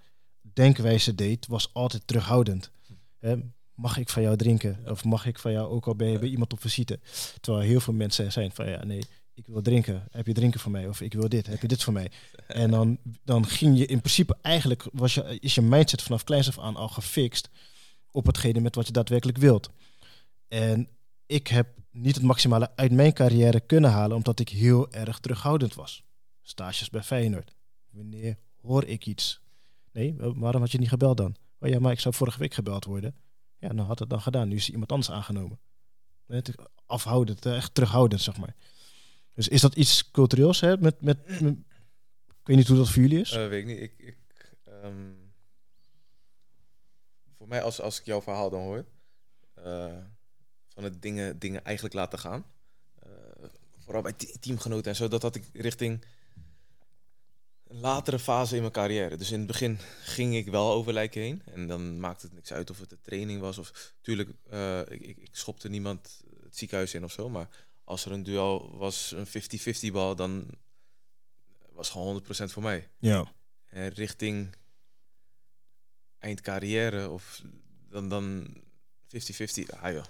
denkwijze deed, was altijd terughoudend. Hè, mag ik van jou drinken? Of mag ik van jou ook al bij, bij iemand op visite? Terwijl heel veel mensen zijn van ja, nee, ik wil drinken. Heb je drinken voor mij? Of ik wil dit. Heb je dit voor mij? En dan, dan ging je in principe eigenlijk, was je, is je mindset vanaf kleins af aan al gefixt op hetgene met wat je daadwerkelijk wilt. En ik heb niet het maximale uit mijn carrière kunnen halen, omdat ik heel erg terughoudend was. Stages bij Feyenoord. Wanneer hoor ik iets? Nee, wa- waarom had je niet gebeld dan? Oh ja, maar ik zou vorige week gebeld worden. Ja, dan had het dan gedaan. Nu is iemand anders aangenomen. Afhoudend, eh, echt terughoudend, zeg maar. Dus is dat iets cultureels, hè? Met, met, met- ik weet niet hoe dat voor jullie is. Eh, weet ik niet. Ik, ik, ehm, voor mij, als, als ik jouw verhaal dan hoor, eh, van het dingen, dingen eigenlijk laten gaan. eh, vooral bij te- teamgenoten en zo, dat had ik richting een latere fase in mijn carrière. Dus in het begin ging ik wel over lijken heen. En dan maakte het niks uit of het de training was. Of tuurlijk, eh, ik, ik, ik schopte niemand het ziekenhuis in of zo. Maar als er een duel was, een 50-50 bal, dan was gewoon 100% voor mij. Ja. En richting eind carrière of dan, dan 50-50. Ah joh,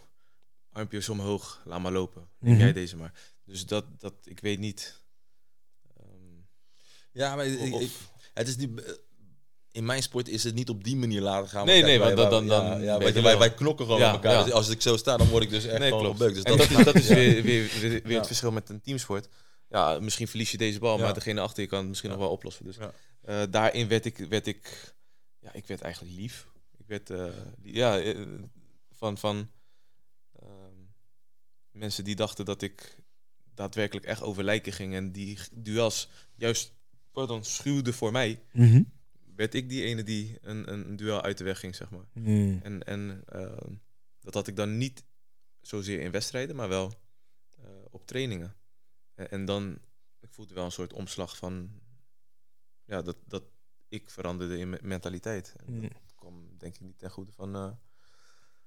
armpjes omhoog, laat maar lopen. Neem Mhm. jij deze maar. Dus dat, dat ik weet niet. ehm, Ja, maar ik- Of- ik- het is niet... eh, In mijn sport is het niet op die manier laten gaan. Nee, nee, wij- want dan- ja, dan ja, wij, wij knokken gewoon Ja, met elkaar. ja. Dus als ik zo sta, dan word ik dus echt nee, gewoon. Dus en dat, is, dat is Ja. weer, weer, weer, weer Ja. het verschil met een teamsport. Ja, misschien verlies je deze bal, Ja. maar degene achter je kan het misschien Ja. nog wel oplossen. Dus Ja. eh, daarin werd ik, werd ik ja, ik werd eigenlijk lief. Ik werd, eh, ja, van, van mensen die dachten dat ik daadwerkelijk echt over lijken ging en die duels juist, pardon, schuwde voor mij, Mhm. werd ik die ene die een, een, duel uit de weg ging, zeg maar. Mm. En, en ehm, dat had ik dan niet zozeer in wedstrijden, maar wel eh, op trainingen. En, en dan, ik voelde wel een soort omslag van, ja, dat, dat ik veranderde in mijn mentaliteit. En Mm. dat kwam denk ik niet ten goede van, eh,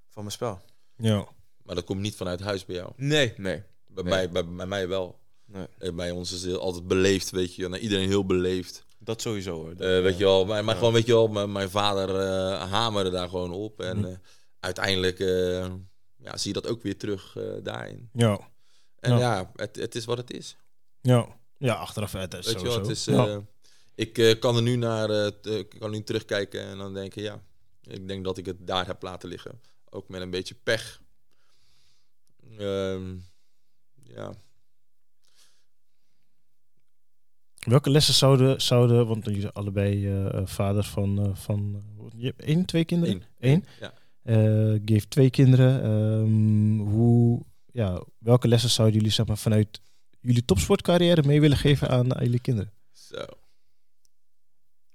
van mijn spel. Ja. Maar dat komt niet vanuit huis bij jou. Nee, nee. Bij, Nee. mij, bij, bij mij wel. nee. Eh, Bij ons is het altijd beleefd, weet je. Naar iedereen heel beleefd. Dat sowieso hoor. Dat, Eh, weet je wel, maar, maar ja. gewoon, weet je wel, mijn, mijn vader eh, hamerde daar gewoon op. En Mhm. eh, uiteindelijk eh, ja, zie je dat ook weer terug eh, daarin. Ja. En Ja. ja, het, het is wat het is. Ja. Ja, achteraf het is Weet je wel, het is, Ja. eh, ik eh, kan er nu naar, eh, t- ik kan nu terugkijken en dan denken, ja, ik denk dat ik het daar heb laten liggen. Ook met een beetje pech. Ehm, ja, Welke lessen zouden, zouden want jullie zijn allebei eh, eh, vaders van, eh, van je hebt één, twee kinderen? Eén. Eén. Ja. Eh, heeft twee kinderen. Ehm, hoe, ja, welke lessen zouden jullie zeg maar, vanuit jullie topsportcarrière mee willen geven aan, aan jullie kinderen? zo.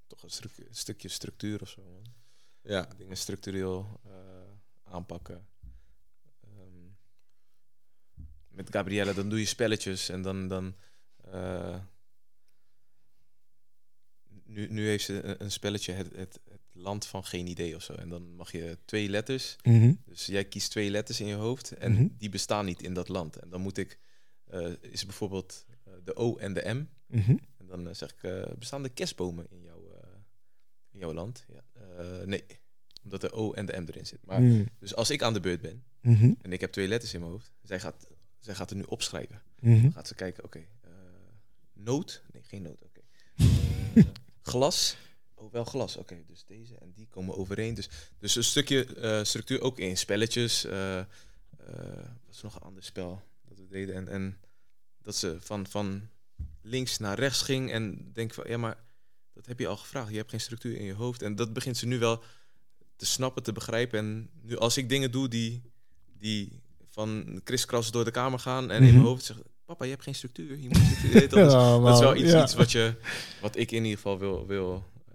Toch een, stru- een stukje structuur of zo. Man. Ja, Dingen structureel eh, aanpakken. Met Gabriella, dan doe je spelletjes en dan. dan eh, nu, nu heeft ze een, een spelletje, het, het, het land van geen idee of zo. En dan mag je twee letters. Dus jij kiest twee letters in je hoofd en Mhm. die bestaan niet in dat land. En dan moet ik, eh, is bijvoorbeeld eh, de O en de M. Mhm. En dan zeg ik, bestaan de kerstbomen in jouw, in jouw land? Ja. Nee, omdat de O en de M erin zit. Maar. Dus als ik aan de beurt ben Mhm. en ik heb twee letters in mijn hoofd, zij gaat, zij gaat er nu opschrijven. Mhm. Dan gaat ze kijken, oké, eh, noot? Nee, geen noot, oké. Glas? Oh, wel glas, oké. dus deze en die komen overeen. Dus, dus een stukje eh, structuur ook in spelletjes. eh wat is nog een ander spel dat we deden? En, en dat ze van, van links naar rechts ging en denk van, ja, maar dat heb je al gevraagd. Je hebt geen structuur in je hoofd. En dat begint ze nu wel te snappen, te begrijpen. En nu als ik dingen doe die, die van kriskras door de kamer gaan en in Mhm. mijn hoofd zeggen, papa, je hebt geen structuur. Je moet structuur. Je weet dat, is, Ja, dat is wel iets, ja. iets wat, je, wat ik in ieder geval wil, wil eh,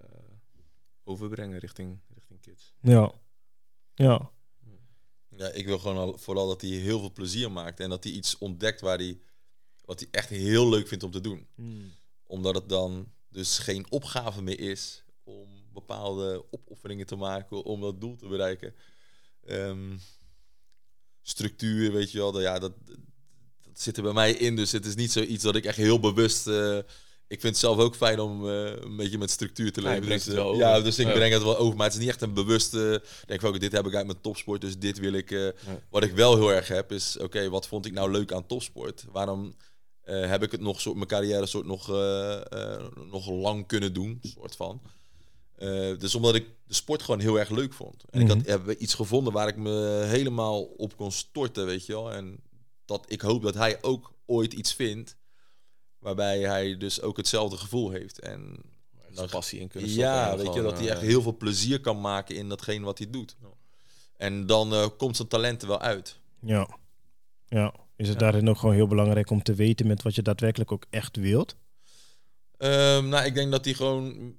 overbrengen richting, richting kids. Ja. Ja. ja, ik wil gewoon al, vooral dat hij heel veel plezier maakt. En dat hij iets ontdekt waar hij, wat hij echt heel leuk vindt om te doen. Omdat het dan dus geen opgave meer is om bepaalde opofferingen te maken om dat doel te bereiken. Ehm, structuur, weet je wel, dat, ja, dat, dat zit er bij mij in. Dus het is niet zoiets dat ik echt heel bewust. eh, ik vind het zelf ook fijn om eh, een beetje met structuur te leven. dus, eh, ja, dus ik breng het wel over. Maar het is niet echt een bewuste. denk van, oké, dit heb ik uit mijn topsport, dus dit wil ik. Ja. Wat ik wel heel erg heb, is oké, wat vond ik nou leuk aan topsport? Waarom heb ik het nog soort mijn carrière soort nog, nog lang kunnen doen, soort van. Eh, dus omdat ik de sport gewoon heel erg leuk vond. En ik Mhm. had heb iets gevonden waar ik me helemaal op kon storten, weet je wel. En dat ik hoop dat hij ook ooit iets vindt waarbij hij dus ook hetzelfde gevoel heeft. En Dan passie in kunnen stoppen. ja, weet je, dat hij eh, echt heel veel plezier kan maken in datgene wat hij doet. En dan eh, komt zijn talent er wel uit. Ja. Ja. Is het Ja. daarin ook gewoon heel belangrijk om te weten met wat je daadwerkelijk ook echt wilt? Ehm, nou, ik denk dat hij gewoon.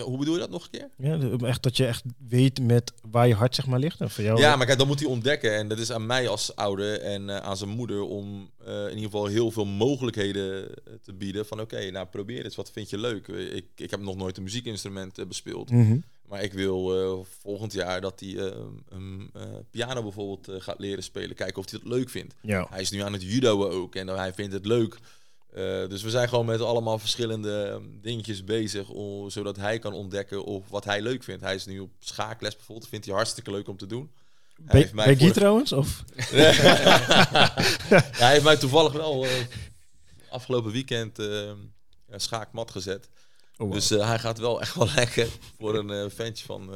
Hoe bedoel je dat nog een keer? Ja, echt dat je echt weet met waar je hart zeg maar ligt. En voor jou Ja, maar kijk, dat moet hij ontdekken. En dat is aan mij als ouder en eh, aan zijn moeder om eh, in ieder geval heel veel mogelijkheden eh, te bieden. Van oké, nou probeer eens, wat vind je leuk? Ik, ik heb nog nooit een muziekinstrument bespeeld. Mhm. Maar ik wil volgend jaar dat hij een eh, piano bijvoorbeeld gaat leren spelen. Kijken of hij dat leuk vindt. Ja. Hij is nu aan het judoën ook en hij vindt het leuk. Eh, dus we zijn gewoon met allemaal verschillende eh, dingetjes bezig, om, zodat hij kan ontdekken of wat hij leuk vindt. Hij is nu op schaakles bijvoorbeeld, vindt hij hartstikke leuk om te doen. Hij heeft mij trouwens? Of? hij heeft mij toevallig wel eh, afgelopen weekend eh, een schaakmat gezet. Oh, wow. Dus eh, hij gaat wel echt wel lekker voor een ventje van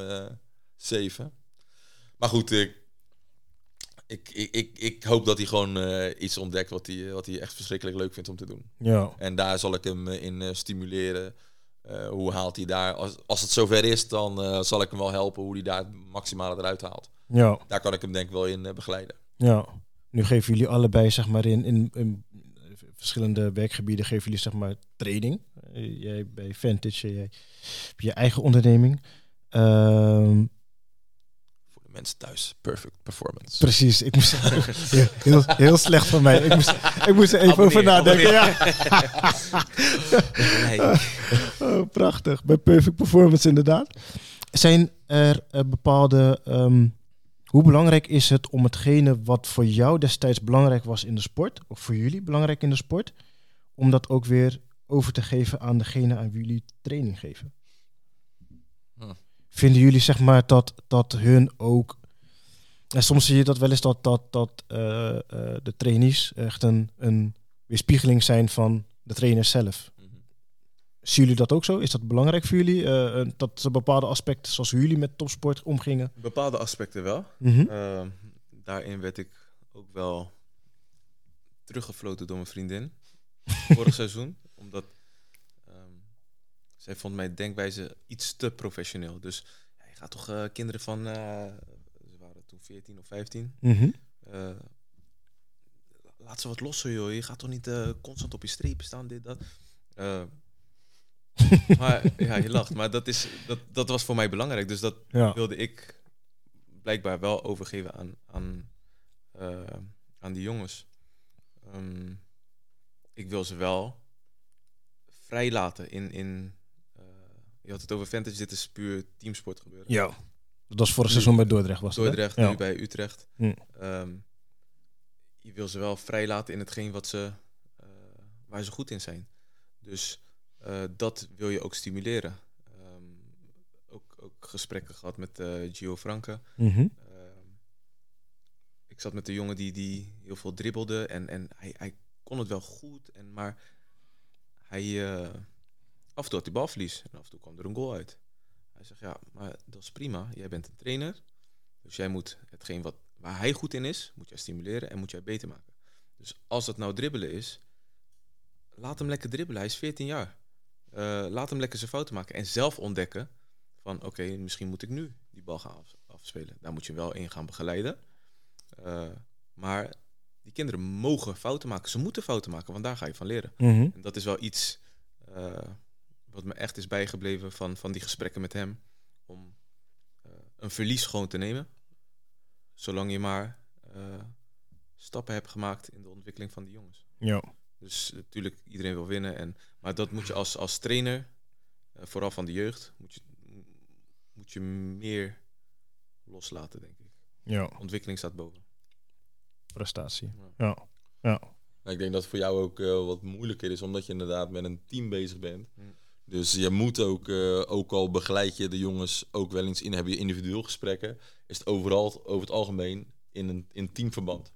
zeven. Maar goed, ik, ik, ik, ik, ik hoop dat hij gewoon eh, iets ontdekt wat hij, wat hij echt verschrikkelijk leuk vindt om te doen. ja. En daar zal ik hem eh, in eh, stimuleren. Hoe haalt hij daar? Als, als het zover is, dan zal ik hem wel helpen hoe hij daar het maximale eruit haalt. Ja, Daar kan ik hem denk ik wel in begeleiden. ja. Nu geven jullie allebei, zeg maar, in, in, in verschillende werkgebieden geven jullie, zeg maar, training. Jij bij Vantage, jij je eigen onderneming. Ehm, mensen thuis, perfect performance. precies, ik moest heel, heel, heel slecht van mij. Ik moest, ik moest er even over nadenken. Ja. Nee. Oh, prachtig. Bij Perfect Performance inderdaad. Zijn er eh, bepaalde... ehm, hoe belangrijk is het om hetgene wat voor jou destijds belangrijk was in de sport... of voor jullie belangrijk in de sport... om dat ook weer over te geven aan degene aan wie jullie training geven? Vinden jullie zeg maar dat, dat hun ook... En soms zie je dat wel eens dat, dat, dat eh, eh, de trainees echt een, een weerspiegeling zijn van de trainer zelf. Mhm. Zien jullie dat ook zo? Is dat belangrijk voor jullie? eh, dat ze bepaalde aspecten zoals jullie met topsport omgingen? Bepaalde aspecten wel. Mhm. Ehm, daarin werd ik ook wel teruggefloten door mijn vriendin. Vorig seizoen. Omdat zij vond mijn denkwijze iets te professioneel. Dus ja, je gaat toch eh, kinderen van... eh, ze waren toen 14 of 15. Mhm. eh, laat ze wat losser, joh. Je gaat toch niet constant op je strepen staan, dit, dat. Maar ja, je lacht. Maar dat, is, dat, dat was voor mij belangrijk. Dus dat Ja. wilde ik blijkbaar wel overgeven aan, aan, aan die jongens. Ehm, ik wil ze wel vrijlaten in... in eh, je had het over fantasy, dit is puur teamsport gebeuren. ja. Dat was vorig seizoen bij Dordrecht was? Dordrecht, nu bij Utrecht. Hm. Ehm, je wil ze wel vrijlaten in hetgeen wat ze, eh, waar ze goed in zijn. Dus eh, dat wil je ook stimuleren. Ehm, ook, ook gesprekken gehad met eh, Gio Franke. Mhm. Ehm, ik zat met een jongen die, die heel veel dribbelde en, en hij, hij kon het wel goed, en, maar hij, af en toe had hij balverlies en af en toe kwam er een goal uit. Hij zegt, ja, maar dat is prima. Jij bent een trainer, dus jij moet hetgeen wat, waar hij goed in is, moet jij stimuleren en moet jij beter maken. Dus als dat nou dribbelen is, laat hem lekker dribbelen. Hij is 14 jaar. Eh, laat hem lekker zijn fouten maken en zelf ontdekken van oké, misschien moet ik nu die bal gaan af- afspelen. Daar moet je wel in gaan begeleiden. Eh, maar die kinderen mogen fouten maken. Ze moeten fouten maken, want daar ga je van leren. Mhm. En dat is wel iets eh, wat me echt is bijgebleven van, van die gesprekken met hem. Om eh, een verlies gewoon te nemen. Zolang je maar eh, stappen hebt gemaakt in de ontwikkeling van die jongens. Ja. Dus natuurlijk, iedereen wil winnen. En, maar dat moet je als, als trainer, eh, vooral van de jeugd, moet je, moet je meer loslaten, denk ik. ja. Ontwikkeling staat boven. Prestatie. Ja. Ja. Ja. Nou, ik denk dat het voor jou ook wat moeilijker is, omdat je inderdaad met een team bezig bent. Mm. Dus je moet ook, eh, ook al begeleid je de jongens ook wel eens in, heb je individueel gesprekken, is het overal over het algemeen in een in teamverband.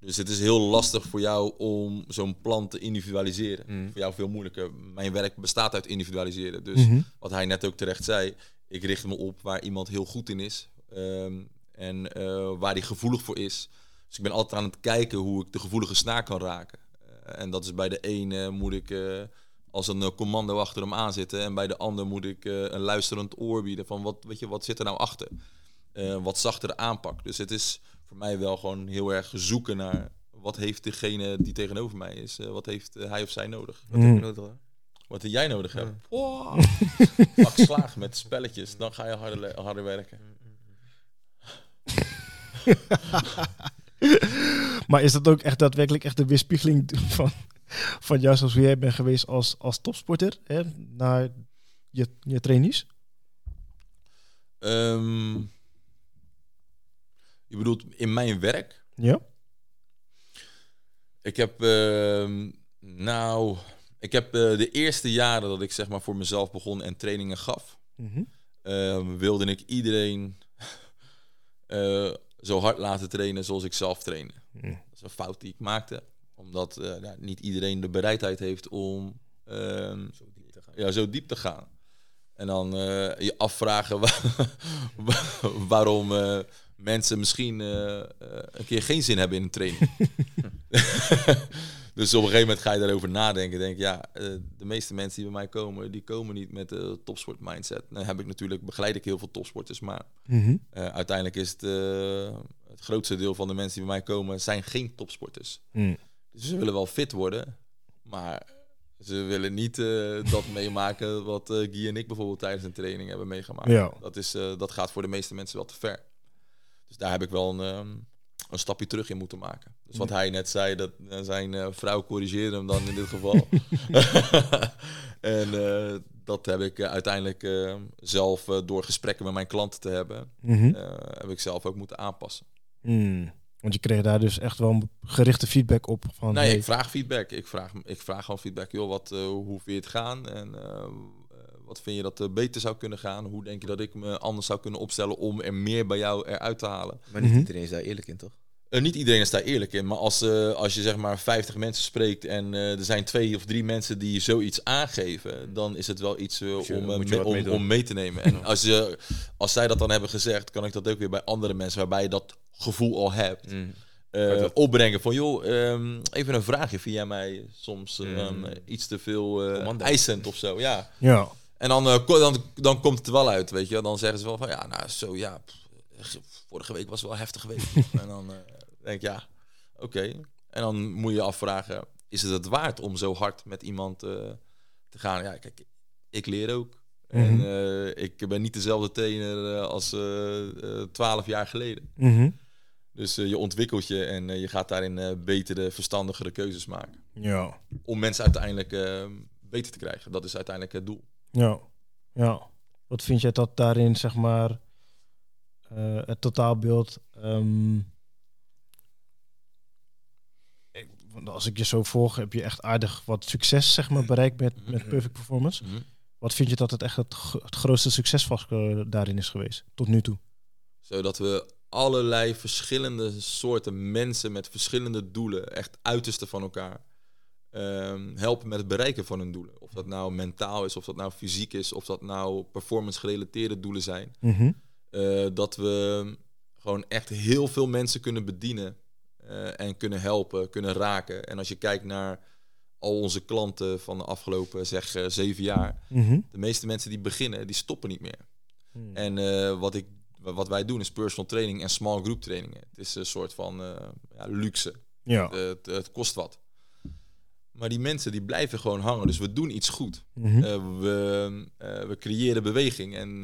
Dus het is heel lastig voor jou om zo'n plan te individualiseren. Mm. Voor jou veel moeilijker. Mijn werk bestaat uit individualiseren. Dus Mhm. wat hij net ook terecht zei, ik richt me op waar iemand heel goed in is. ehm, en eh, waar hij gevoelig voor is. Dus ik ben altijd aan het kijken hoe ik de gevoelige snaar kan raken. Eh, en dat is bij de ene moet ik als een eh, commando achter hem aanzitten. En bij de ander moet ik eh, een luisterend oor bieden van wat, weet je, wat zit er nou achter. Eh, wat zachtere aanpak. Dus het is voor mij wel gewoon heel erg zoeken naar wat heeft degene die tegenover mij is, eh, wat heeft hij of zij nodig. Wat heb Mm. je nodig? Wat jij nodig hebt. Ja. Wow. Pak slaag met spelletjes, dan ga je harder, harder werken. Maar is dat ook echt daadwerkelijk echt de weerspiegeling van, van jou zoals jij bent geweest als, als topsporter hè, naar je, je trainees? Ehm, je bedoelt in mijn werk? Ja? Ik heb, ehm, nou, ik heb eh, de eerste jaren dat ik zeg maar voor mezelf begon en trainingen gaf, Mhm. ehm, wilde ik iedereen eh, zo hard laten trainen zoals ik zelf trainde. Mm. Dat is een fout die ik maakte, omdat ja, niet iedereen de bereidheid heeft om ehm, Zo diep te gaan. ja, zo diep te gaan. En dan eh, je afvragen wa- wa- waarom eh, mensen misschien een keer geen zin hebben in een training. Dus op een gegeven moment ga je daarover nadenken. Denk ja, de meeste mensen die bij mij komen, die komen niet met de topsport mindset. Dan heb ik natuurlijk, begeleid ik heel veel topsporters, maar Mhm. uiteindelijk is het, het grootste deel van de mensen die bij mij komen, zijn geen topsporters. Mm. Ze willen wel fit worden, maar ze willen niet eh, dat meemaken wat eh Guy en ik bijvoorbeeld tijdens een training hebben meegemaakt. Ja. Dat, is, eh, dat gaat voor de meeste mensen wel te ver. Dus daar heb ik wel een, ehm, een stapje terug in moeten maken. Dus wat hij net zei, dat zijn vrouw corrigeerde hem dan in dit geval. en dat heb ik uiteindelijk eh, zelf door gesprekken met mijn klanten te hebben, Mhm. heb ik zelf ook moeten aanpassen. Mm. Want je kreeg daar dus echt wel een gerichte feedback op. Van, Nee, hey, ik vraag feedback. Ik vraag, ik vraag gewoon feedback. Joh, wat, eh, hoe vind je het gaan? En eh, eh, wat vind je dat er beter zou kunnen gaan? Hoe denk je dat ik me anders zou kunnen opstellen om er meer bij jou eruit te halen? Maar niet Mhm. iedereen is daar eerlijk in, toch? Eh, niet iedereen is daar eerlijk in, maar als, eh, als je zeg maar 50 mensen spreekt en eh, er zijn twee of drie mensen die zoiets aangeven, dan is het wel iets je- om, mee, om, mee te nemen. En als, je, als zij dat dan hebben gezegd, kan ik dat ook weer bij andere mensen waarbij je dat gevoel al hebt. Mm. eh, dat- opbrengen van joh, ehm, even een vraagje. Vind jij mij soms eh, Mm. iets te veel eh, eisend of zo? Ja. Ja. En dan, eh, dan, dan komt het er wel uit, weet je. Dan zeggen ze wel van ja, nou zo ja, pff, vorige week was wel een heftige week. en dan eh, denk ik ja, oké. En dan moet je je afvragen, is het het waard om zo hard met iemand eh, te gaan? Ja, kijk, ik leer ook. En Mhm. eh, ik ben niet dezelfde trainer eh, als twaalf jaar geleden. Mhm. Dus je ontwikkelt je en je gaat daarin betere, verstandigere keuzes maken. Ja. Om mensen uiteindelijk beter te krijgen. Dat is uiteindelijk het doel. Ja. Ja. Wat vind jij dat daarin, zeg maar, het totaalbeeld... ehm, ik- want als ik je zo volg, heb je echt aardig wat succes, zeg maar, bereikt met, met Perfect Performance. Wat vind je dat het echt het, het grootste succesfactor daarin is geweest, tot nu toe? Zodat we allerlei verschillende soorten mensen met verschillende doelen, echt uiterste van elkaar, ehm, helpen met het bereiken van hun doelen. Of dat nou mentaal is, of dat nou fysiek is, of dat nou performance gerelateerde doelen zijn. Mhm. Eh, dat we gewoon echt heel veel mensen kunnen bedienen eh, en kunnen helpen, kunnen raken. En als je kijkt naar al onze klanten van de afgelopen zeg eh, zeven jaar, Mhm. de meeste mensen die beginnen, die stoppen niet meer. Hmm. En eh, wat, ik, wat wij doen is personal training en small group trainingen. Het is een soort van ja, luxe. Ja. Het, het, het kost wat. Maar die mensen die blijven gewoon hangen. Dus we doen iets goed. Mhm. We, we creëren beweging en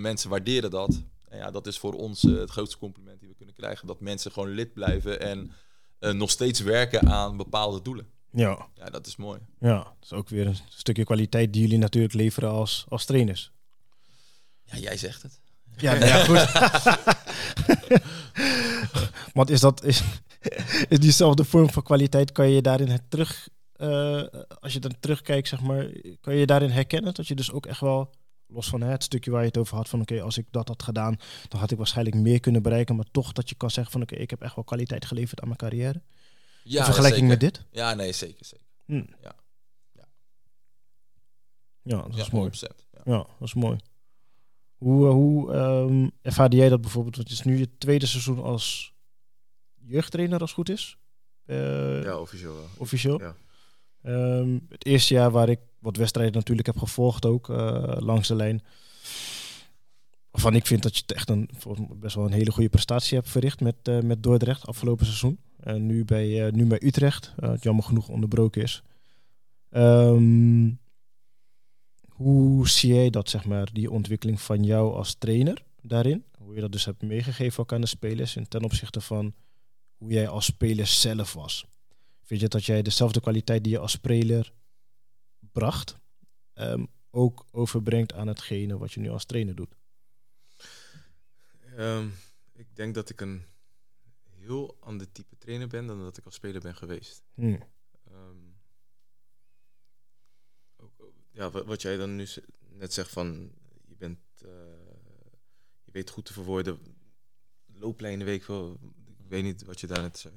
mensen waarderen dat. En ja, dat is voor ons eh, het grootste compliment die we kunnen krijgen. Dat mensen gewoon lid blijven en eh, nog steeds werken aan bepaalde doelen. ja. Ja, dat is mooi. Ja, dat is ook weer een stukje kwaliteit die jullie natuurlijk leveren als, als trainers. Ja, jij zegt het. Ja, nou ja goed. Want is dat is, is diezelfde vorm van kwaliteit, kan je daarin het terug, eh, als je dan terugkijkt, zeg maar, kan je daarin herkennen dat je dus ook echt wel, los van hè, het stukje waar je het over had, van oké, als ik dat had gedaan, dan had ik waarschijnlijk meer kunnen bereiken, maar toch dat je kan zeggen van oké, ik heb echt wel kwaliteit geleverd aan mijn carrière. Ja, In vergelijking zeker. met dit. Ja, nee, zeker, zeker. Hm. Ja. Ja. Ja, dat is ja, mooi. 100%, Ja. Ja, dat is mooi. Hoe, eh, hoe ehm, ervaarde jij dat bijvoorbeeld? Want het is nu je tweede seizoen als jeugdtrainer, als het goed is. Eh, Ja, officieel wel. Officieel. Ja. Ehm, het eerste jaar waar ik wat wedstrijden natuurlijk heb gevolgd ook, eh, langs de lijn. Waarvan ik vind dat je echt een, best wel een hele goede prestatie hebt verricht met, eh, met Dordrecht afgelopen seizoen. En nu bij, eh, nu bij Utrecht, het jammer genoeg onderbroken is. Ehm, hoe zie jij dat, zeg maar, die ontwikkeling van jou als trainer daarin? Hoe je dat dus hebt meegegeven ook aan de spelers en ten opzichte van hoe jij als speler zelf was. Vind je dat jij dezelfde kwaliteit die je als speler bracht, ehm, ook overbrengt aan hetgene wat je nu als trainer doet? Ehm, ik denk dat ik een heel ander type trainer ben dan dat ik als speler ben geweest. Hm. Ehm, ook- ja, wat, wat jij dan nu net zegt van je bent, eh, je weet goed te verwoorden, looplijnen weet ik wel. Ik weet niet wat je daar net zei.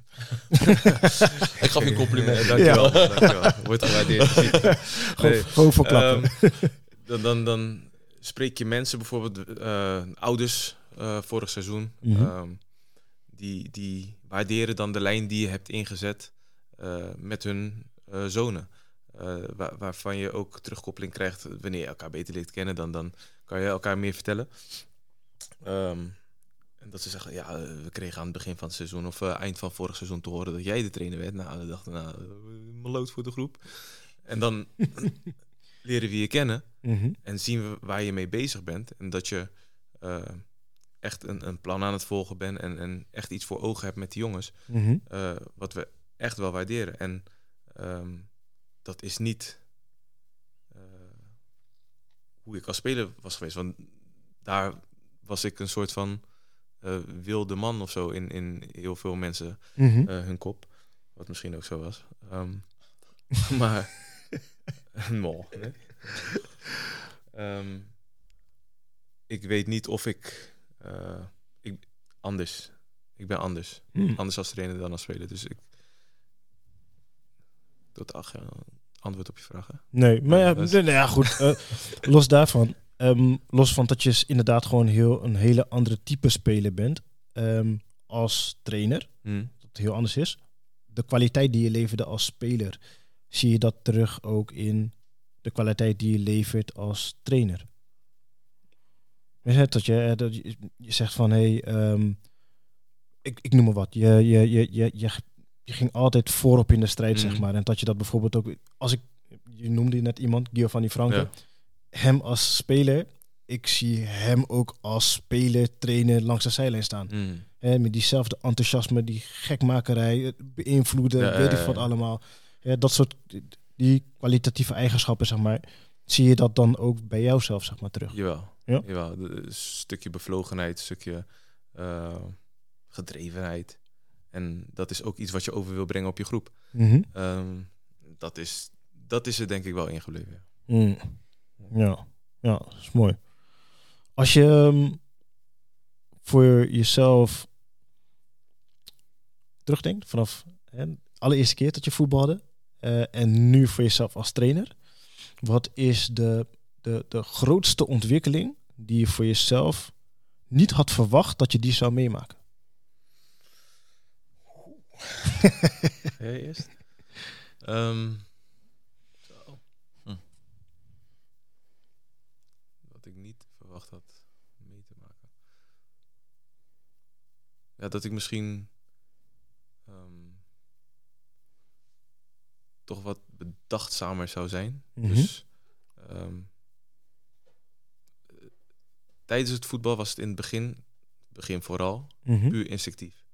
Ik gaf je een compliment. Dankjewel, dankjewel. Wordt gewaardeerd. Nee. gewoon voor klappen. Ehm, dan, dan, dan spreek je mensen, bijvoorbeeld eh, ouders eh, vorig seizoen, Mhm. ehm, die, die waarderen dan de lijn die je hebt ingezet. eh, met hun zonen. Waar, waarvan je ook terugkoppeling krijgt wanneer je elkaar beter leert kennen, dan, dan kan je elkaar meer vertellen. Ehm, dat ze zeggen, ja, eh, we kregen aan het begin van het seizoen of eh, eind van vorig seizoen te horen dat jij de trainer werd. Nou, we dachten, nou, uh, meloot voor de groep. En dan leren we je kennen Mhm. en zien we waar je mee bezig bent. En dat je eh, echt een, een plan aan het volgen bent en, en echt iets voor ogen hebt met die jongens. Mhm. eh, wat we echt wel waarderen. En ehm, dat is niet eh, hoe ik als speler was geweest. Want daar was ik een soort van eh, wilde man of zo in, in heel veel mensen Mhm. eh, hun kop. Wat misschien ook zo was. Ehm, maar een mol. Ehm, ik weet niet of ik, eh, ik anders. Ik ben anders. Mhm. Anders als trainer dan als speler. Dus ik. Geen antwoord op je vraag. hè? Nee, maar ja, Dat is- nee, nee, ja goed. eh, los daarvan, ehm, los van dat je inderdaad gewoon heel, een hele andere type speler bent ehm, als trainer, Hm. dat het heel anders is. De kwaliteit die je leverde als speler, zie je dat terug ook in de kwaliteit die je levert als trainer. Je zegt dat je, dat je, je zegt van hé, hey, ehm, ik, ik noem maar wat. Je, je, je, je, je, je ging altijd voorop in de strijd, zeg Mhm. maar. En dat je dat bijvoorbeeld ook, als ik, je noemde net iemand, Giovanni Franke, Ja. Hem als speler, ik zie hem ook als speler, trainer langs de zijlijn staan. Hè, met diezelfde enthousiasme, die gekmakerij, beïnvloeden, Ja, weet ik wat allemaal. Ja, dat soort, die kwalitatieve eigenschappen, zeg maar. Zie je dat dan ook bij jou zelf, zeg maar, terug? Jawel. Ja? Jawel. De- Een stukje bevlogenheid, een stukje eh, gedrevenheid. En dat is ook iets wat je over wil brengen op je groep. Mhm. Ehm, dat, is, dat is er denk ik wel ingebleven. Mm. Ja, ja, dat is mooi. Als je ehm, voor jezelf terugdenkt, vanaf hè, de allereerste keer dat je voetbalde eh, en nu voor jezelf als trainer, wat is de, de, de grootste ontwikkeling die je voor jezelf niet had verwacht dat je die zou meemaken? Eerst? Ehm, zo. Hm. Wat ik niet verwacht had mee te maken. Ja, dat ik misschien ehm, toch wat bedachtzamer zou zijn. Mhm. Dus ehm, eh, tijdens het voetbal was het in het begin, begin vooral, Mhm. puur instinctief.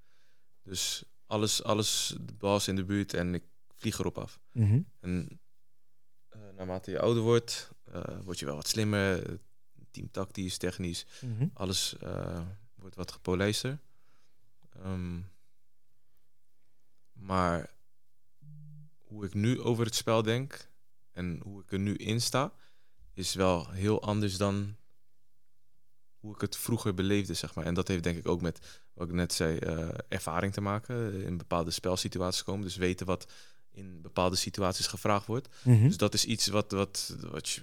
Dus alles, alles, de bal is in de buurt en ik vlieg erop af. Mhm. En eh, naarmate je ouder wordt, eh, word je wel wat slimmer. Teamtactisch, technisch, alles wordt wat gepolijster. Ehm, maar hoe ik nu over het spel denk en hoe ik er nu in sta, is wel heel anders dan hoe ik het vroeger beleefde, zeg maar. En dat heeft denk ik ook met, wat ik net zei, eh, ervaring te maken. In bepaalde spelsituaties komen. Dus weten wat in bepaalde situaties gevraagd wordt. Mhm. Dus dat is iets wat, wat, wat je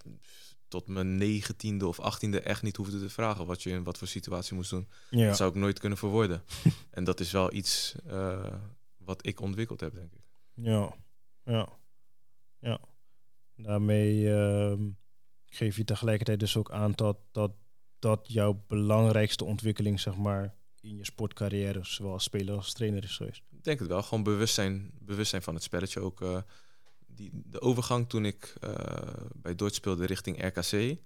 tot mijn negentiende of achttiende echt niet hoefde te vragen. Wat je in wat voor situatie moest doen. Ja. Dat zou ik nooit kunnen verwoorden. en dat is wel iets eh, wat ik ontwikkeld heb, denk ik. Ja, ja, ja. Daarmee ehm, geef je tegelijkertijd dus ook aan dat, dat dat jouw belangrijkste ontwikkeling, zeg maar, in je sportcarrière, zowel als speler als trainer is geweest. Ik denk het wel. Gewoon bewustzijn, bewustzijn van het spelletje ook. eh, die, de overgang toen ik eh, bij Dort speelde richting RKC.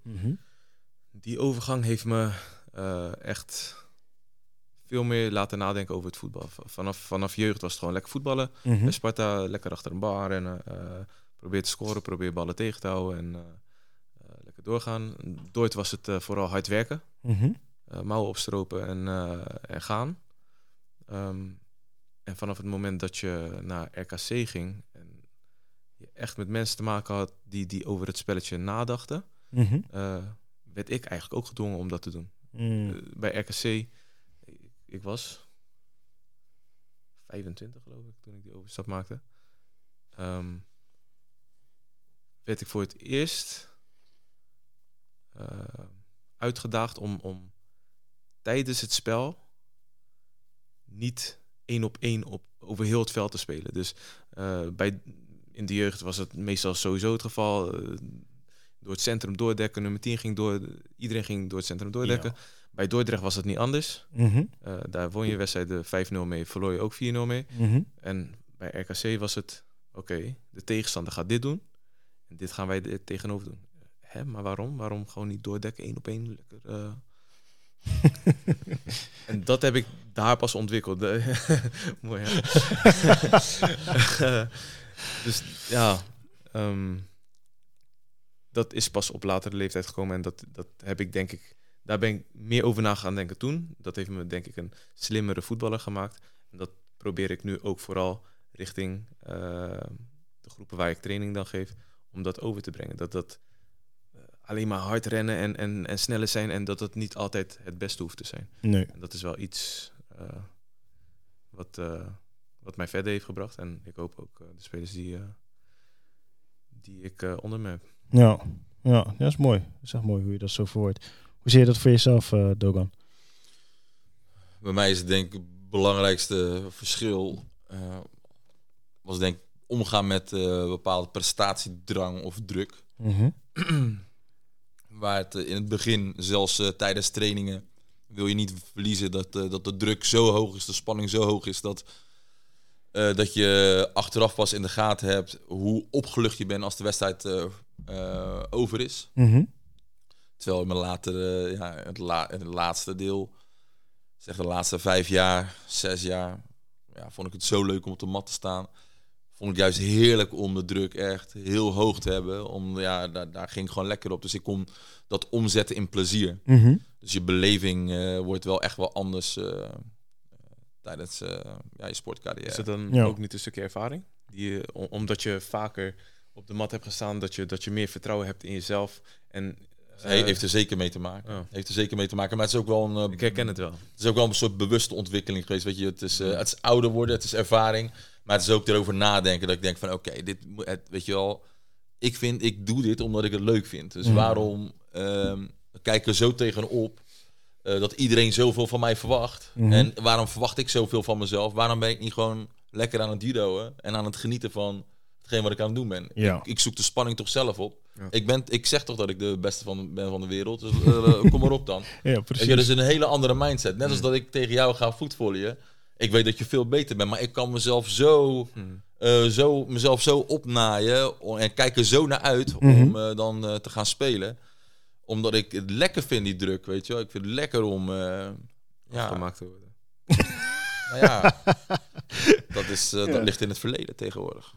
Die overgang heeft me eh, echt veel meer laten nadenken over het voetbal. Vanaf, vanaf jeugd was het gewoon lekker voetballen. Mhm. Bij Sparta lekker achter een bal rennen. eh probeer te scoren, probeer ballen tegen te houden en lekker doorgaan. Dort was het vooral hard werken. Mhm. mouwen opstropen en, en gaan. Ehm, en vanaf het moment dat je naar RKC ging en je echt met mensen te maken had die, die over het spelletje nadachten, Mhm. eh, werd ik eigenlijk ook gedwongen om dat te doen. Mm. Eh, bij RKC, ik, was 25 geloof ik toen ik die overstap maakte. Ehm, werd ik voor het eerst eh, uitgedaagd om, om tijdens het spel niet één op één op, over heel het veld te spelen. Dus bij, in de jeugd was het meestal sowieso het geval. eh, door het centrum doordekken, nummer 10 ging door, iedereen ging door het centrum doordekken. Bij Dordrecht was het niet anders. Mhm. Eh, daar won je wedstrijden 5-0 mee, verloor je ook 4-0 mee. Mhm. En bij RKC was het, oké, de tegenstander gaat dit doen. En dit gaan wij er tegenover doen. Hè, maar waarom? Waarom gewoon niet doordekken, één op één? Lekker, eh. en dat heb ik daar pas ontwikkeld. Mooi? dus ja, ehm, dat is pas op latere leeftijd gekomen. En dat, dat heb ik denk ik, daar ben ik meer over na gaan denken toen. Dat heeft me denk ik een slimmere voetballer gemaakt. En dat probeer ik nu ook vooral richting eh, de groepen waar ik training dan geef, om dat over te brengen. Dat dat eh, alleen maar hard rennen en, en, en sneller zijn en dat het niet altijd het beste hoeft te zijn. Nee. En dat is wel iets eh, wat, eh, wat mij verder heeft gebracht. En ik hoop ook eh, de spelers die, eh, die ik eh, onder me heb. Ja. ja, dat is mooi. Dat is echt mooi hoe je dat zo verwoordt. Hoe zie je dat voor jezelf, eh, Dogan? Bij mij is het denk ik het belangrijkste verschil eh, was denk ik omgaan met eh, bepaalde prestatiedrang of druk. Mhm. Waar het in het begin, zelfs eh, tijdens trainingen, wil je niet verliezen dat, eh, dat de druk zo hoog is, de spanning zo hoog is dat, eh, dat je achteraf pas in de gaten hebt hoe opgelucht je bent als de wedstrijd eh, eh, over is. Mhm. Terwijl in mijn latere, ja, het, la, het laatste deel, zeg de laatste vijf jaar, zes jaar, ja, vond ik het zo leuk om op de mat te staan. Vond ik juist heerlijk om de druk echt heel hoog te hebben. Om, ja, daar, daar ging ik gewoon lekker op. Dus ik kon dat omzetten in plezier. Mhm. Dus je beleving wordt wel echt wel anders tijdens eh, ja, je sportcarrière. Is het dan Ja. ook niet een stukje ervaring? Die o- omdat je vaker op de mat hebt gestaan, dat je, dat je meer vertrouwen hebt in jezelf. En, eh, He- heeft er zeker mee te maken. Ja. Heeft er zeker mee te maken. Maar het is ook wel een, eh, ik herken het wel. Het is ook wel een soort bewuste ontwikkeling geweest. Weet je, het is, eh, het is ouder worden, het is ervaring. Maar het is ook erover nadenken dat ik denk van oké, dit moet- het, weet je wel, ik vind, ik doe dit omdat ik het leuk vind. Dus Mhm. waarom ehm kijk ik er zo tegenop eh, dat iedereen zoveel van mij verwacht? Mhm. En waarom verwacht ik zoveel van mezelf? Waarom ben ik niet gewoon lekker aan het judoën en aan het genieten van hetgeen wat ik aan het doen ben? Ja. Ik, ik zoek de spanning toch zelf op. Ja. Ik, ben, ik zeg toch dat ik de beste van, ben van de wereld. Dus eh, kom maar op dan. Ja, precies. je, dus een hele andere mindset. Net als dat ik tegen jou ga voetvollen. Ik weet dat je veel beter bent, maar ik kan mezelf zo, eh, zo, mezelf zo opnaaien en kijk er zo naar uit Mhm. om eh, dan eh, te gaan spelen. Omdat ik het lekker vind, die druk, weet je wel. Ik vind het lekker om... eh, ja, gemaakt te worden. nou ja, dat, is, eh, Ja. dat ligt in het verleden tegenwoordig.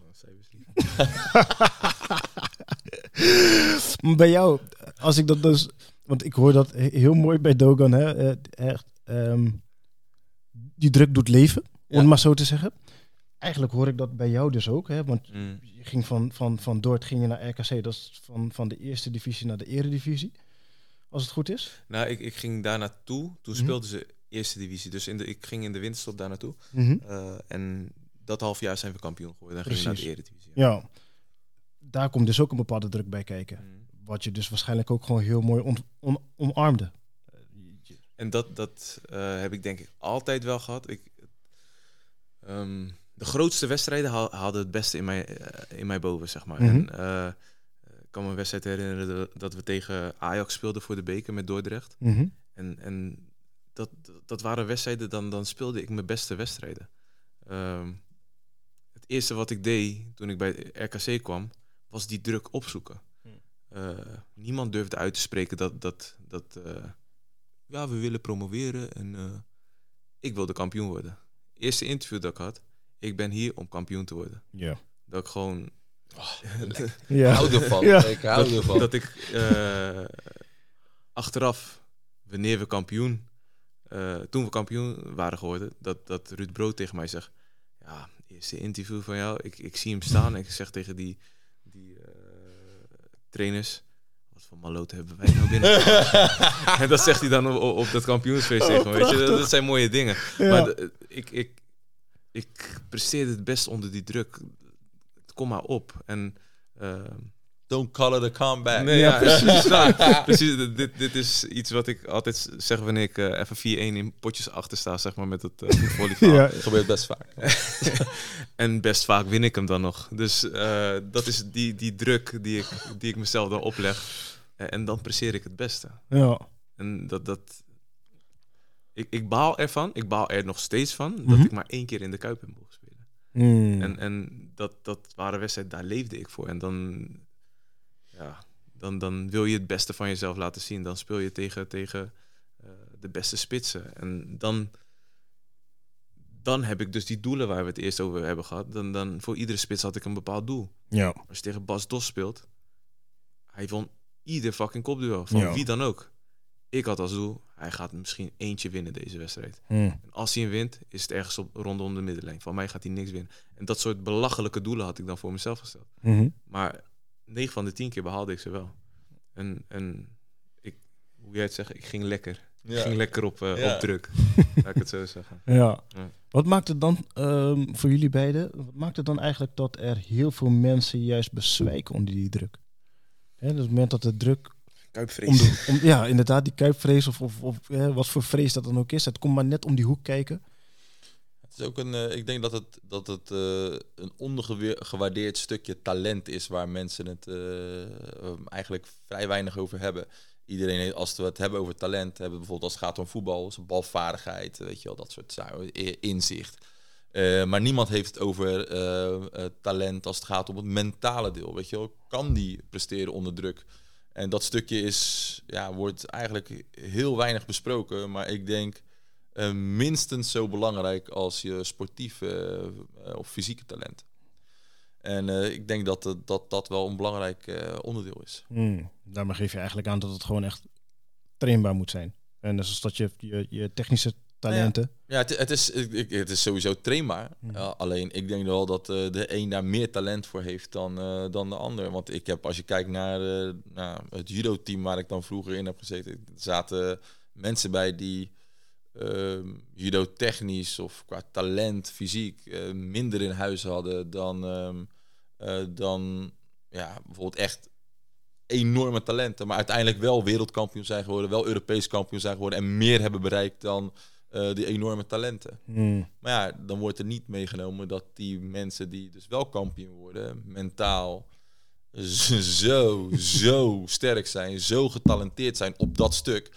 Maar bij jou, als ik dat dus... Want ik hoor dat he- heel mooi bij Dogan, hè. eh, Echt, ehm, die druk doet leven, om Ja. het maar zo te zeggen. Eigenlijk hoor ik dat bij jou dus ook, hè. Want Mm. je ging van, van, van Dort ging je naar RKC. Dat is van, van de eerste divisie naar de eredivisie. Als het goed is. Nou, ik, ik ging daar naartoe. Toen Mhm. speelden ze eerste divisie. Dus in de, ik ging in de winterstop daar naartoe. Mhm. Eh, en dat half jaar zijn we kampioen geworden. Dan ging naar de eredivisie. Ja. Daar komt dus ook een bepaalde druk bij kijken. Mm. Wat je dus waarschijnlijk ook gewoon heel mooi on, on- omarmde. En dat, dat eh, heb ik denk ik altijd wel gehad. Ik, ehm, de grootste wedstrijden haal- haalden het beste in mij, eh, in mij boven, zeg maar. Mhm. En, eh, ik kan me een wedstrijd herinneren dat- we tegen Ajax speelden voor de beker met Dordrecht. Mhm. En, en dat, dat waren wedstrijden, dan, dan speelde ik mijn beste wedstrijden. Ehm, het eerste wat ik deed toen ik bij RKC kwam, was die druk opzoeken. Hmm. Eh, niemand durfde uit te spreken dat, dat, dat eh, ja, we willen promoveren en eh, ik wilde kampioen worden. Eerste interview dat ik had, ik ben hier om kampioen te worden. Ja. Dat ik gewoon... Ja. Hou ervan. Ja. Ik hou ervan. dat ik eh, achteraf, wanneer we kampioen, eh, toen we kampioen waren geworden, dat, dat Ruud Brood tegen mij zegt, ja, eerste interview van jou, ik, ik zie hem staan en ik zeg tegen die, die eh, trainers, wat voor maloten hebben wij nou binnen? en dat zegt hij dan op, op dat kampioensfeest Oh, tegen me, weet je, dat, dat zijn mooie dingen. Ja. Maar ik, ik, ik presteerde het best onder die druk. Kom maar op. En ehm, Don't call it a comeback. Nee, ja, precies. Nou, precies. Dit, dit is iets wat ik altijd zeg wanneer ik eh, even 4-1 in potjes achter sta, zeg maar, met het uh. Ja. gebeurt best vaak. en best vaak win ik hem dan nog. Dus eh, dat is die, die druk die ik, die ik mezelf dan opleg. En dan presteer ik het beste. Ja. En dat... dat ik, ik baal ervan, ik baal er nog steeds van, dat Mhm. ik maar één keer in de Kuip heb mogen spelen. Mm. En, en dat, dat waren wedstrijden, daar leefde ik voor. En dan, ja, dan, dan wil je het beste van jezelf laten zien. Dan speel je tegen, tegen eh, de beste spitsen. En dan, dan heb ik dus die doelen waar we het eerst over hebben gehad. Dan, dan voor iedere spits had ik een bepaald doel. ja. Als je tegen Bas Dos speelt, hij won ieder fucking kopduel. Van Ja. wie dan ook. Ik had als doel, hij gaat misschien eentje winnen deze wedstrijd. Mm. En als hij hem wint, is het ergens op, rondom de middenlijn. Van mij gaat hij niks winnen. En dat soort belachelijke doelen had ik dan voor mezelf gesteld. Mhm. Maar 9 van de 10 keer behaalde ik ze wel. En, en ik, hoe jij het zegt, ik ging lekker. Ik ging lekker op, eh, Ja. op druk. Laat ik het zo zeggen. Ja. Ja. Wat maakt het dan ehm, voor jullie beiden? Wat maakt het dan eigenlijk dat er heel veel mensen juist bezwijken onder die druk? Hè, dus op het moment dat de druk Kuipvrees. om de, om, ja, inderdaad, die kuipvrees of, of, wat voor vrees dat dan ook is, het komt maar net om die hoek kijken. Het is ook een, eh, ik denk dat het, dat het eh, een ondergewaardeerd stukje talent is waar mensen het eh, um, eigenlijk vrij weinig over hebben. Iedereen, heeft- als we het hebben over talent, hebben we bijvoorbeeld als het gaat om voetbal, is balvaardigheid, weet je wel, dat soort inzicht. Eh, maar niemand heeft het over talent als het gaat om het mentale deel. Weet je wel, kan die presteren onder druk? En dat stukje is, ja, wordt eigenlijk heel weinig besproken. Maar ik denk eh, minstens zo belangrijk als je sportief eh, of fysieke talent. En eh, ik denk dat, het- dat dat wel een belangrijk onderdeel is. Hmm. Daarmee geef je eigenlijk aan dat het gewoon echt trainbaar moet zijn. En dus dat je, je, je technische talenten. Ja, het, het, is, ik- het is sowieso trainbaar. Ja, alleen ik denk wel dat eh, de een daar meer talent voor heeft dan, eh, dan de ander. Want ik heb, als je kijkt naar eh, nou, het judo-team waar ik dan vroeger in heb gezeten, er zaten mensen bij die ehm, judo-technisch of qua talent, fysiek, minder in huis hadden dan, ehm, eh, dan ja, bijvoorbeeld echt enorme talenten. Maar uiteindelijk wel wereldkampioen zijn geworden, wel Europees kampioen zijn geworden en meer hebben bereikt dan eh, die enorme talenten. Hmm. Maar ja, dan wordt er niet meegenomen dat die mensen die dus wel kampioen worden, mentaal zo, zo sterk zijn, zo getalenteerd zijn op dat stuk,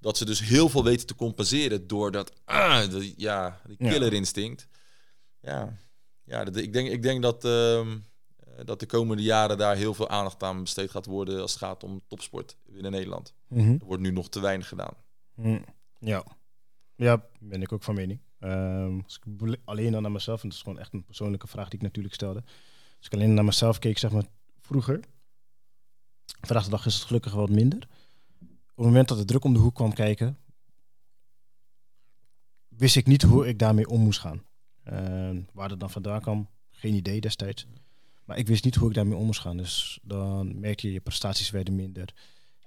dat ze dus heel veel weten te compenseren door dat, ah, ja, die Ja. killer instinct. Ja, ja dat, ik, denk, ik denk dat, ehm, eh, dat de komende jaren daar heel veel aandacht aan besteed gaat worden als het gaat om topsport in Nederland. Mhm. Er wordt nu nog te weinig gedaan. Hmm. Ja. Ja, ben ik ook van mening. Ehm, als ik alleen dan naar mezelf, en dat is gewoon echt een persoonlijke vraag die ik natuurlijk stelde. Als ik alleen naar mezelf keek, zeg maar vroeger, vandaag de dag is het gelukkig wat minder. Op het moment dat de druk om de hoek kwam kijken, wist ik niet hoe ik daarmee om moest gaan. Ehm, waar dat dan vandaan kwam, geen idee destijds. Maar ik wist niet hoe ik daarmee om moest gaan. Dus dan merkte je, je prestaties werden minder.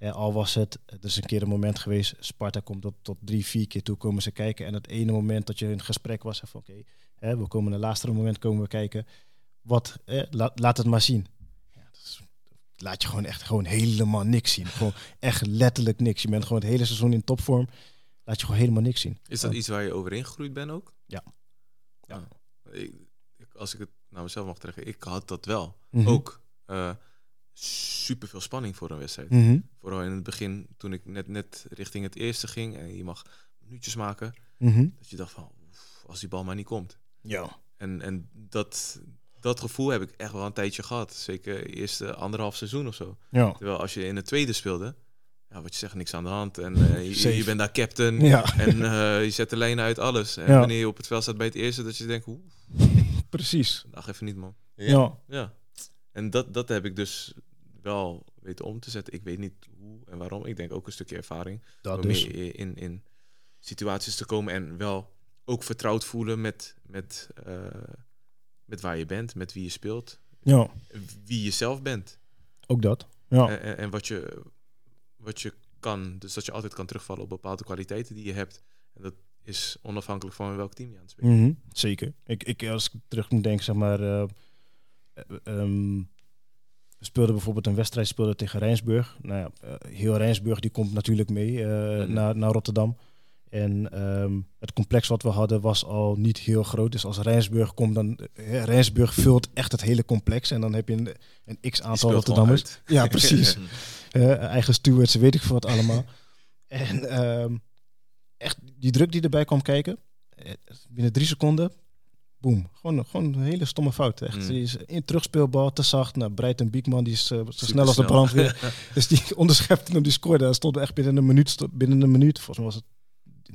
Al was het, is een keer een moment geweest, Sparta komt tot, tot drie, vier keer toe komen ze kijken. En het ene moment dat je in gesprek was, van oké, we komen een laatste moment komen we kijken. Wat, hè, laat, laat het maar zien. Ja, is- laat je gewoon echt gewoon helemaal niks zien. Gewoon echt letterlijk niks. Je bent gewoon het hele seizoen in topvorm. Laat je gewoon helemaal niks zien. Is dat iets waar je overheen gegroeid bent ook? Ja. ja. Ik, ik- als ik het naar mezelf mag trekken, ik had dat wel. Mhm. Ook uh, super veel spanning voor een wedstrijd. Mhm. Vooral in het begin, toen ik net, net richting het eerste ging en je mag minuutjes maken, Mhm. dat je dacht van, oef, als die bal maar niet komt. Ja. En, en dat, dat gevoel heb ik echt wel een tijdje gehad. Zeker eerste anderhalf seizoen of zo. Ja. Terwijl als je in het tweede speelde, ja, wat je zegt, niks aan de hand. En eh, je, bent daar captain. Ja. En eh, je zet de lijnen uit alles. En Ja. wanneer je op het veld staat bij het eerste, dat je denkt, oeh, Precies. dag even niet man. Ja. Ja. En dat, dat heb ik dus wel weten om te zetten. Ik weet niet hoe en waarom. Ik denk ook een stukje ervaring. Dat om dus. in, in situaties te komen en wel ook vertrouwd voelen met, met, eh, met waar je bent, met wie je speelt, Ja, wie je zelf bent. ook dat. Ja. En, en, en wat, je, wat je kan. Dus dat je altijd kan terugvallen op bepaalde kwaliteiten die je hebt. En dat is onafhankelijk van welk team je aan het spelen. Mhm, Zeker. Ik, ik, als ik terug moet denken, zeg maar. eh, eh, ehm, We speelden bijvoorbeeld een wedstrijd speelden tegen Rijnsburg. Nou ja, eh, heel Rijnsburg die komt natuurlijk mee eh, Mhm. naar, naar Rotterdam. En ehm, het complex wat we hadden was al niet heel groot. Dus als Rijnsburg komt, dan... eh, Rijnsburg vult echt het hele complex. En dan heb je een, een x aantal Rotterdammers. Ja, precies. Eh, eigen stewards, weet ik veel wat allemaal. En ehm, echt die druk die erbij kwam kijken. Binnen drie seconden, boom. Gewoon, gewoon een hele stomme fout. Echt. Mm. Die is in terugspeelbal, te zacht. Nou, Breiten Biekman, die is eh, zo Super snel als de brandweer. dus die onderschepte hem, die scoorde. Hij stond echt binnen een minuut, binnen een minuut, volgens mij was het